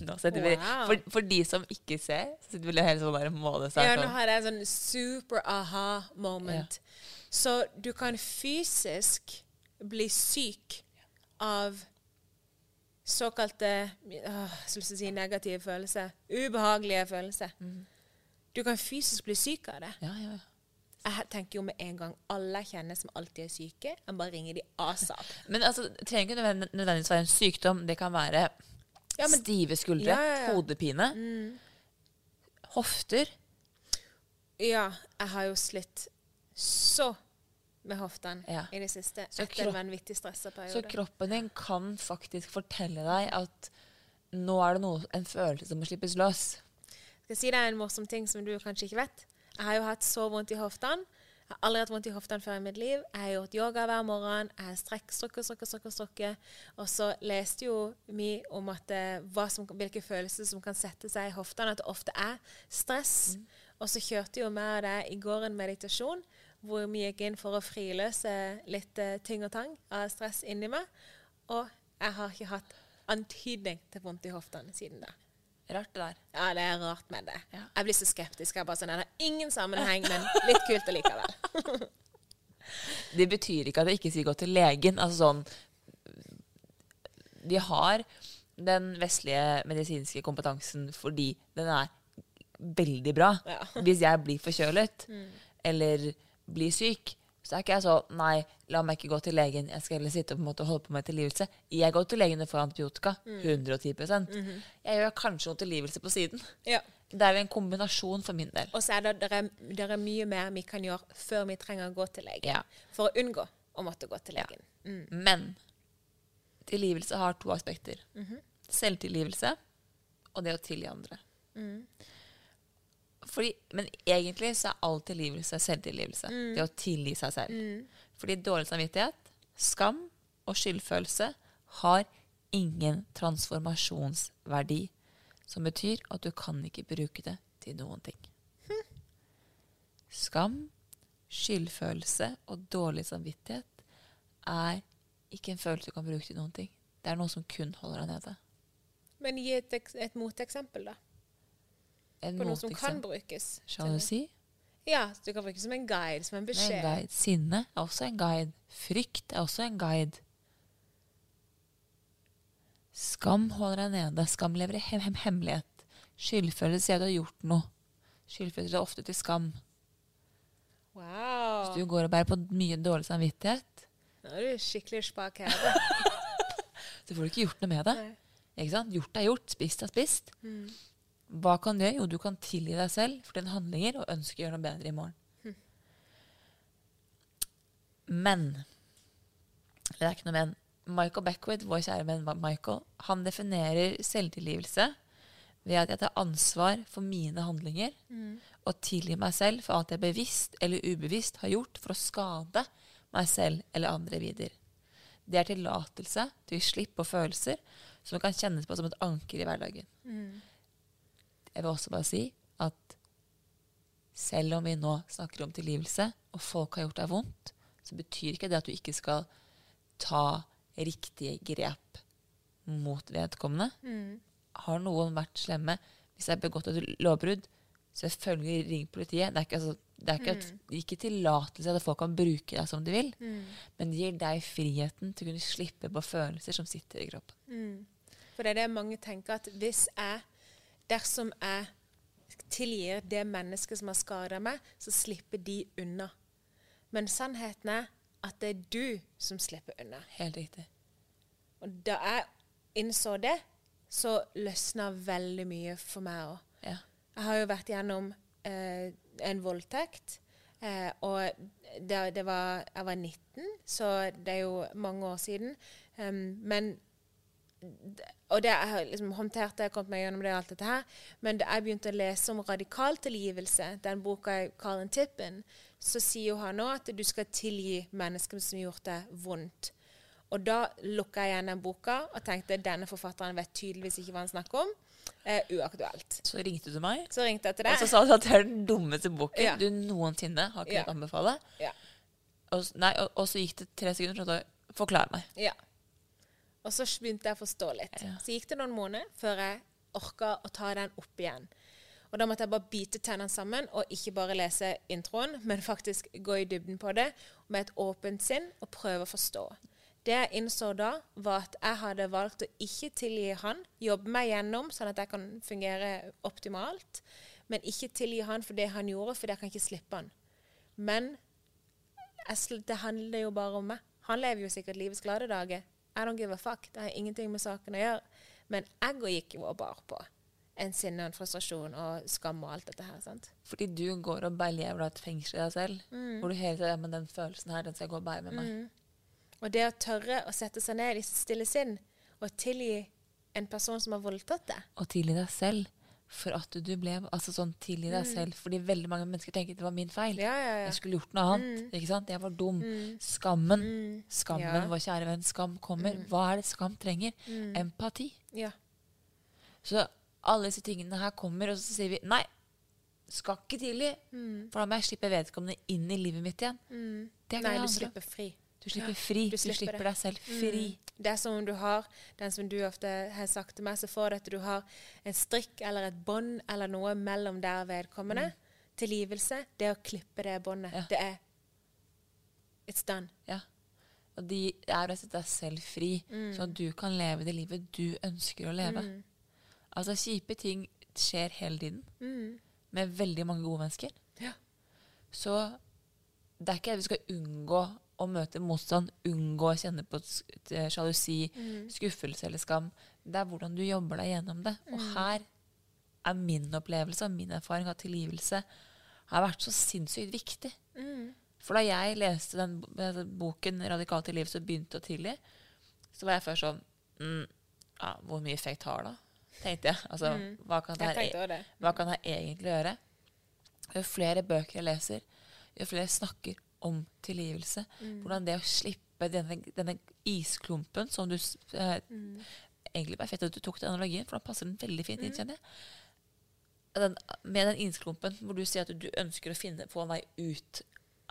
Nå wow. vi, for, for de som ikke ser, så sitter vi helt sånn der målestart. Ja, nå har jeg en sånn super aha moment. Så du kan fysisk bli syk av såkalte åh, jeg til å si negative følelser. Ubehagelige følelser. Du kan fysisk bli syk av det. Ja, ja, ja. Jeg tenker jo med en gang alle jeg kjenner som alltid er syke, jeg bare ringer de asap. Men altså, det trenger ikke nødvendigvis være en sykdom. Det kan være Ja, men- stive skuldre, hodepine, hofter. Ja, jeg har jo slitt så med hoftene Ja. i det siste. Så etter en vanvittig stressa Så kroppen din kan faktisk fortelle deg at nå er det noe, en følelse som må slippes løs. skal si deg en morsom ting som du kanskje ikke vet. Jeg har jo hatt så vondt i hoftene. Jeg har aldri hatt vondt i hoftene før i mitt liv. Jeg har gjort yoga hver morgen. Jeg har strekk, strukket, strukket, strukket, strukket. Og så leste jo vi om at eh, som, hvilke følelser som kan sette seg i hoftene. At det ofte er stress. Og så kjørte jo vi av det i går en meditasjon hvor vi gikk inn for å friløse litt uh, ting og tang av stress inni meg. Og jeg har ikke hatt antydning til vondt i hoftene siden da. Rart det der. Ja, det er rart med det. Ja. Jeg blir så skeptisk. Jeg bare sånn, Det har ingen sammenheng, men litt kult allikevel. Det betyr ikke at jeg ikke sier gå til legen. Altså sånn Vi har den vestlige medisinske kompetansen fordi den er veldig bra. Ja. Hvis jeg blir forkjølet eller blir syk, så er ikke jeg sånn Nei, la meg ikke gå til legen. Jeg skal heller sitte og på en måte holde på med tilgivelse. Jeg går til legen og får antibiotika. 110% Jeg gjør kanskje noe tilgivelse på siden. Ja. Det er en kombinasjon for min del. Og så er det, det, er, det er mye mer vi kan gjøre før vi trenger å gå til legen. Ja. For å unngå å måtte gå til legen. Men tilgivelse har to aspekter. Selvtilgivelse og det å tilgi andre. Fordi, men egentlig så er all tilgivelse selvtilgivelse. Det å tilgi seg selv. Fordi dårlig samvittighet, skam og skyldfølelse har ingen transformasjonsverdi. Som betyr at du kan ikke bruke det til noen ting. Skam, skyldfølelse og dårlig samvittighet er ikke en følelse du kan bruke til noen ting. Det er noe som kun holder deg nede. Men gi et, et moteksempel, da. En På noe som kan brukes. Sjalusi Ja, du kan bruke det som en guide, som en er en beskjed. guide. Sinne er også en guide. Frykt er også en guide. Skam holder deg nede. Skam lever i hem hem hemmelighet. Skyldfølelse sier at du har gjort noe. Skyldfølelse er ofte til skam. Wow. Hvis du går og bærer på mye dårlig samvittighet, Nå er du skikkelig spak her. så får du ikke gjort noe med det. Gjort er gjort, spist er spist. Hva kan du gjøre? Jo, du kan tilgi deg selv for dine handlinger og ønske å gjøre noe bedre i morgen. Men Det er ikke noe men. Michael Beckwith, vår kjære venn Michael, han definerer selvtilgivelse ved at jeg tar ansvar for mine handlinger og tilgir meg selv for alt jeg bevisst eller ubevisst har gjort for å skade meg selv eller andre videre. Det er tillatelse til å gi slipp på følelser som kan kjennes på som et anker i hverdagen. Jeg vil også bare si at selv om vi nå snakker om tilgivelse, og folk har gjort deg vondt, så betyr ikke det at du ikke skal ta riktige grep mot vedkommende. Har noen vært slemme? Hvis det er begått et lovbrudd, selvfølgelig ring politiet. Det er ikke, altså, det er ikke, et, ikke tillatelse at folk kan bruke deg som de vil, men det gir deg friheten til å kunne slippe på følelser som sitter i kroppen. For det er det mange tenker at hvis jeg, dersom jeg tilgir det mennesket som har skada meg, så slipper de unna. Men sannheten er at det er du som slipper unna. Helt riktig. Og da jeg innså det, så løsna veldig mye for meg òg. Ja. Jeg har jo vært gjennom eh, en voldtekt. Eh, og det, det var, jeg var 19, så det er jo mange år siden. Um, men Og det jeg har liksom håndtert det, kommet meg gjennom det, og alt dette her. Men da jeg begynte å lese om radikal tilgivelse, den boka av Colin Tippen, så sier jo han nå at du skal tilgi mennesker som har gjort deg vondt. Og da lukka jeg igjen den boka og tenkte denne forfatteren vet tydeligvis ikke hva han snakker om. Eh, uaktuelt. Så ringte du meg, Så ringte jeg til deg. og så sa du at det er den dummeste boken Ja. du noensinne har kunnet Ja. anbefale. Ja. Og, s- nei, og, og så gikk det tre sekunder, så sa du forklar meg. Ja. Og så begynte jeg å forstå litt. Ja. Så gikk det noen måneder før jeg orka å ta den opp igjen. Og da måtte jeg bare bite tennene sammen og ikke bare lese introen, men faktisk gå i dybden på det med et åpent sinn og prøve å forstå. Det jeg innså da, var at jeg hadde valgt å ikke tilgi han, jobbe meg gjennom sånn at jeg kan fungere optimalt, men ikke tilgi han for det han gjorde, for jeg kan ikke slippe han. Men jeg, det handler jo bare om meg. Han lever jo sikkert livets glade dager. I don't give a fuck. Det har ingenting med saken å gjøre. Men egget gikk jo og bar på en sinne og en frustrasjon og skam og alt dette her. sant? Fordi du går og lever et fengsel i deg selv, hvor du hele tiden ja, men den følelsen her, den skal jeg gå og bære med meg. Og det å tørre å sette seg ned i sitt stille sinn og tilgi en person som har voldtatt deg. Og tilgi deg selv for at du ble Altså sånn tilgi deg selv, fordi veldig mange mennesker tenker det var min feil. Ja, ja, ja. Jeg skulle gjort noe annet. ikke sant? Jeg var dum. Skammen. Skammen, Ja. vår kjære venn. Skam kommer. Hva er det skam trenger? Empati. Ja. Så alle disse tingene her kommer, og så sier vi nei. Skal ikke tidlig. For da må jeg slippe vedkommende inn i livet mitt igjen. Det er Nei, du slipper fri. Du slipper fri. du Du slipper slipper, deg selv fri. Det er som om du har den som du ofte har sagt til meg, så får du at du har en strikk eller et bånd eller noe mellom der vedkommende. Tilgivelse. Det å klippe det båndet. Ja. Det er It's done. Ja. Og de er å sette deg selv fri, sånn at du kan leve det livet du ønsker å leve. Altså, kjipe ting skjer hele tiden med veldig mange gode mennesker. Ja. Så det er ikke at vi skal unngå å møte motstand, unngå å kjenne på sjalusi, mm. skuffelse eller skam. Det er hvordan du jobber deg gjennom det. Og her er min opplevelse og min erfaring av tilgivelse har vært så sinnssykt viktig. For da jeg leste den bo- den boken 'Radikalt tilgivelse' som begynte å tilgi, så var jeg først sånn mm, ja, Hvor mye effekt har det? tenkte jeg. Altså, hva, kan det Jeg her, tenkte det. hva kan det egentlig gjøre? Jo flere bøker jeg leser, jo flere snakker om tilgivelse. Hvordan det å slippe denne, denne isklumpen som du eh, mm. Egentlig bare fett at du tok den analogien, for da passer den veldig fint inn, kjenner jeg. Den, med den isklumpen hvor du sier at du ønsker å finne, få en vei ut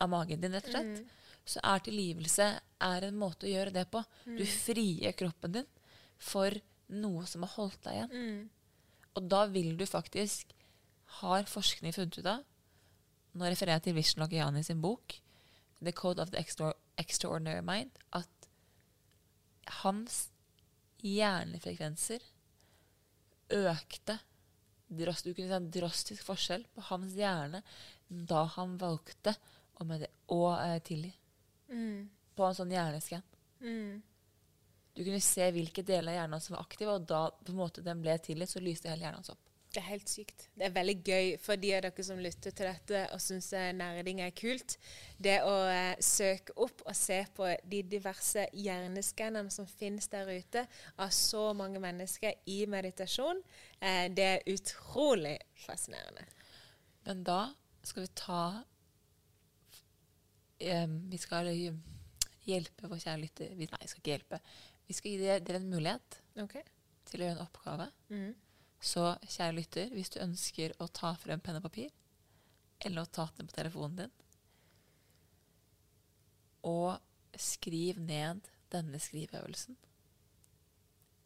av magen din, rett og slett, så er tilgivelse er en måte å gjøre det på. Du frier kroppen din for noe som har holdt deg igjen. Og da vil du faktisk, har forskning funnet ut av Nå refererer jeg til Vishnu Lakiani sin bok, 'The Code of the Extra Extraordinary Mind', at hans hjernefrekvenser økte drast, Du kunne se en drastisk forskjell på hans hjerne da han valgte å, med det, å eh, tilgi. På en sånn hjerneskann. Du kunne se hvilke deler av hjernen som var aktive, og da på en måte den ble tilgitt, så lyste hele hjernen hans opp. Det er helt sykt. Det er veldig gøy for de av dere som lytter til dette og syns nerding er kult. Det å eh, søke opp og se på de diverse hjerneskannerne som finnes der ute av så mange mennesker i meditasjon, eh, det er utrolig fascinerende. Men da skal vi ta em, Vi skal eh, hjelpe vår kjære lytter Nei, vi skal ikke hjelpe. Vi skal gi dere, en mulighet okay. til å gjøre en oppgave. Så kjære lytter, hvis du ønsker å ta frem penn og papir, eller å ta den på telefonen din, og skriv ned denne skriveøvelsen.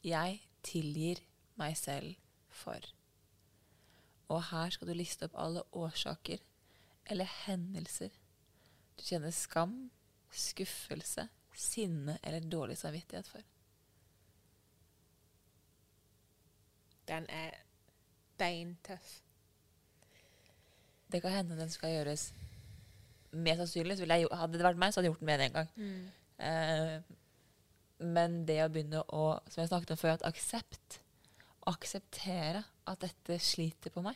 Jeg tilgir meg selv for. Og her skal du liste opp alle årsaker eller hendelser du kjenner skam, skuffelse, sinne eller dårlig samvittighet for. Den er beintøff. Det kan hende den skal gjøres Mest sannsynlig jeg, Hadde det vært meg, så hadde jeg gjort den med en gang. Eh, men det å begynne å Som jeg snakket om før, at aksept akseptere at dette sliter på meg.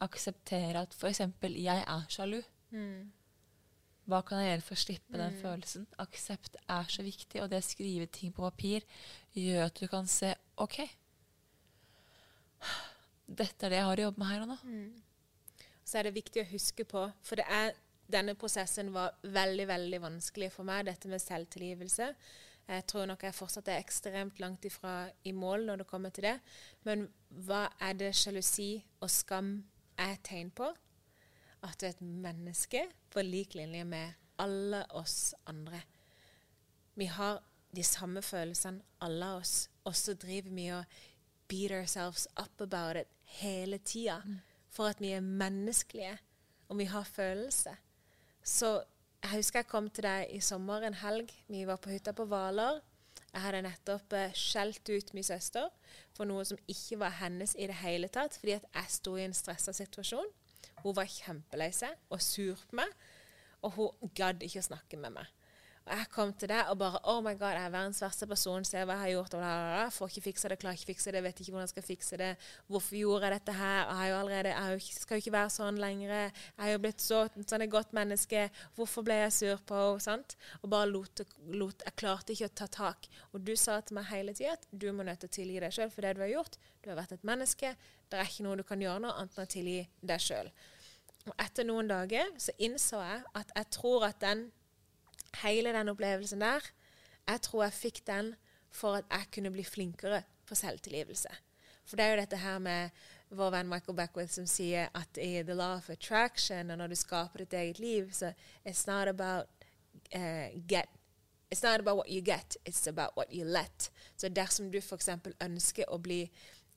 Akseptere at f.eks. jeg er sjalu. Hva kan jeg gjøre for å slippe den følelsen? Aksept er så viktig, og det å skrive ting på papir gjør at du kan se OK. Dette er det jeg har å jobbe med her og nå. så er det viktig å huske på, for det er, denne prosessen var veldig, veldig vanskelig for meg, dette med selvtilgivelse. Jeg tror nok jeg fortsatt er ekstremt langt ifra i mål når det kommer til det. Men hva er det sjalusi og skam er et tegn på? At du er et menneske på lik linje med alle oss andre. Vi har de samme følelsene, alle oss. Og så driver vi og beat ourselves up about it hele tida. For at vi er menneskelige, og vi har følelser. Så jeg husker jeg kom til deg i sommer en helg. Vi var på hytta på Hvaler. Jeg hadde nettopp eh, skjelt ut min søster for noe som ikke var hennes i det hele tatt, fordi at jeg sto i en stressa situasjon. Hun var kjempelei seg og sur på meg, og hun gadd ikke å snakke med meg. Og jeg kom til deg og bare Oh my God, jeg er verdens verste person. Se hva jeg har gjort. Bla. Får ikke fikse det, klarer ikke fikse det, vet ikke hvordan jeg skal fikse det. Hvorfor gjorde jeg dette her? Jeg, har jo allerede, jeg skal jo ikke være sånn lenger. Jeg har jo blitt så, sånn et godt menneske. Hvorfor ble jeg sur på henne? Og bare lot, lot Jeg klarte ikke å ta tak. Og du sa til meg hele tida at du må nødt til å tilgi deg sjøl for det du har gjort. Du har vært et menneske. Det er ikke noe du kan gjøre nå annet enn å tilgi deg sjøl. Og etter noen dager så innså jeg at jeg tror at den hele den opplevelsen der, jeg tror jeg fikk den for at jeg kunne bli flinkere på selvtilgivelse. For det er jo dette her med vår venn Michael Beckwith som sier at i the law of attraction, og når du skaper ditt eget liv, så it's not about uh, get It's not about what you get, it's about what you let. Så dersom du f.eks. ønsker å bli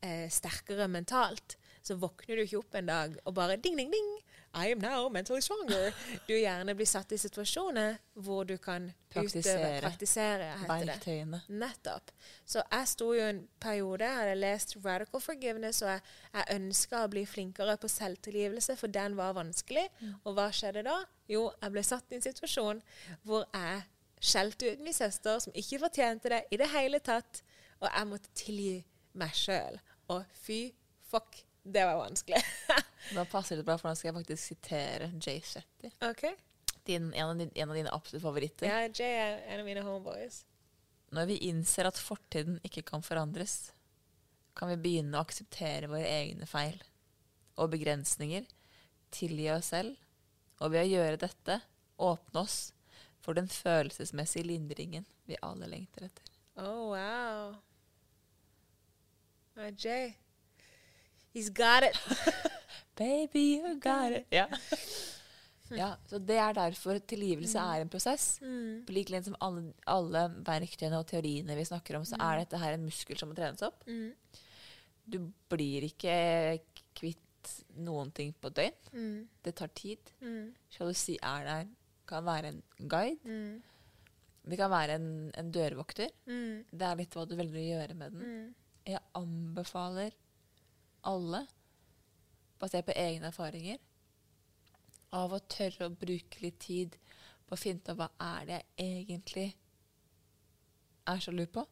eh, sterkere mentalt, så våkner du ikke opp en dag og bare ding, ding, ding. I am now mentally stronger. Du gjerne blir satt i situasjoner hvor du kan Praktisere. utøve, praktisere. Verktøyene. Nettopp. Så jeg sto jo en periode, jeg hadde lest Radical Forgiveness, og jeg, jeg ønska å bli flinkere på selvtilgivelse, for den var vanskelig. Og hva skjedde da? Jo, jeg ble satt i en situasjon hvor jeg skjelte ut min søster, som ikke fortjente det i det hele tatt, og jeg måtte tilgi meg sjøl. Og fy fuck, det var vanskelig. Da passer det bra, for nå skal jeg faktisk sitere Jay Shetty. OK? Din, en, av din, en av dine absolutt favoritter. Ja, Jay er en av mine homeboys. Når vi innser at fortiden ikke kan forandres, kan vi begynne å akseptere våre egne feil og begrensninger, tilgi oss selv, og ved å gjøre dette åpne oss for den følelsesmessige lindringen vi alle lengter etter. Oh, wow. Jay. He's got it. Baby, you got it. Ja. ja, så Det er derfor tilgivelse er en prosess. På lik linje som alle, alle verktøyene og teoriene vi snakker om, så er dette her en muskel som må trenes opp. Du blir ikke kvitt noen ting på et døgn. Det tar tid. Sjalusi er der, kan være en guide. Det kan være en, en dørvokter. Det er litt hva du velger å gjøre med den. Jeg anbefaler alle, basert på egne erfaringer, av å tørre å bruke litt tid på å finne ut av hva er det jeg egentlig er så lur på.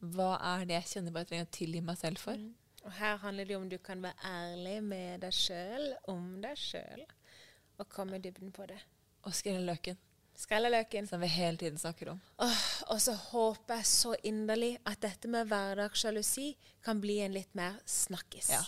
Hva er det jeg kjenner bare jeg trenger å tilgi meg selv for? Og her handler det om du kan være ærlig med deg sjøl, om deg sjøl, og komme i dybden på det. Og skrelle løken, Skrelle løken. som vi hele tiden snakker om. Åh, og så håper jeg så inderlig at dette med hverdagssjalusi kan bli en litt mer snakkis. Ja.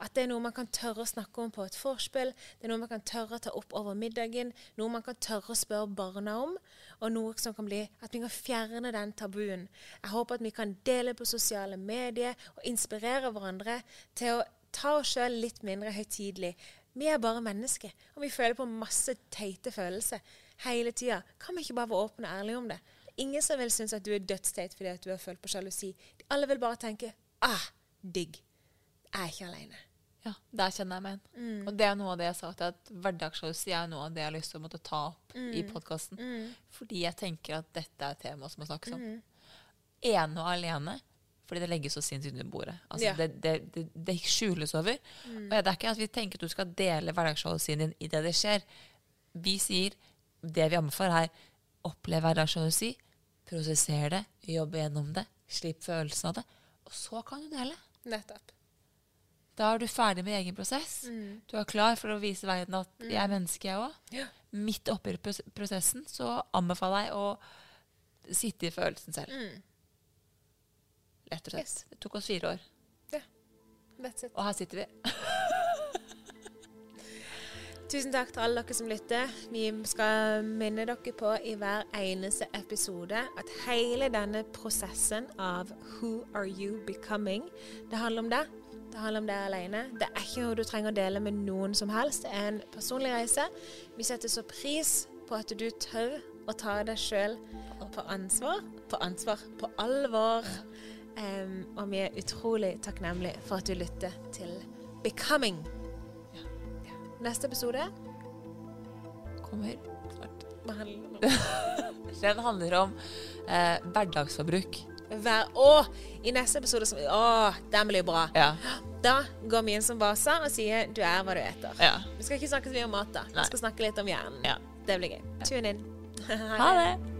At det er noe man kan tørre å snakke om på et vorspiel, det er noe man kan tørre å ta opp over middagen, noe man kan tørre å spørre barna om, og noe som kan bli at vi kan fjerne den tabuen. Jeg håper at vi kan dele på sosiale medier og inspirere hverandre til å ta oss sjøl litt mindre høytidelig. Vi er bare mennesker, og vi føler på masse teite følelser hele tida. Kan vi ikke bare være åpne og ærlige om det? Ingen som vil synes at du er dødsteit fordi at du har følt på sjalusi. Alle vil bare tenke ah, digg. Jeg er ikke aleine. Ja, Der kjenner jeg meg igjen. Og det er noe av det jeg sa til at hverdagssjalusi er noe av det jeg har lyst til å måtte ta opp i podkasten. Fordi jeg tenker at dette er et tema som må snakkes om. Ene og alene. Fordi det legges så sinnssykt under bordet. Altså, Ja. det, det, det, det skjules over. Og det er ikke at vi tenker at du skal dele hverdagssjalusien din i det det skjer. Vi sier det vi anbefaler, er opplev hverdagssjalusi, prosesser det, jobb gjennom det, slipp følelsen av det, og så kan du dele. Nettopp. Da er du ferdig med egen prosess. Du er klar for å vise verden at jeg er menneske, jeg òg. Ja. Midt oppi prosessen så anbefaler jeg å sitte i følelsen selv. Rett og slett. Yes. Det tok oss fire år, Ja. That's it. og her sitter vi. Tusen takk til alle dere som lytter. Vi skal minne dere på i hver eneste episode at hele denne prosessen av Who are you becoming, det handler om det. Det handler om deg alene. Det er ikke noe du trenger å dele med noen som helst. Det er en personlig reise. Vi setter så pris på at du tør å ta deg sjøl på ansvar. På ansvar, på alvor. Um, og vi er utrolig takknemlige for at du lytter til Becoming. Neste episode Kommer snart. den handler om eh, hverdagsforbruk. Hver Å! I neste episode som Å, den blir bra. Ja. Da går vi inn som baser og sier 'du er hva du eter'. ja. Vi skal ikke snakke så mye om mat, da. Vi skal snakke litt om hjernen. Ja. Det blir gøy. Tune inn. Ha det.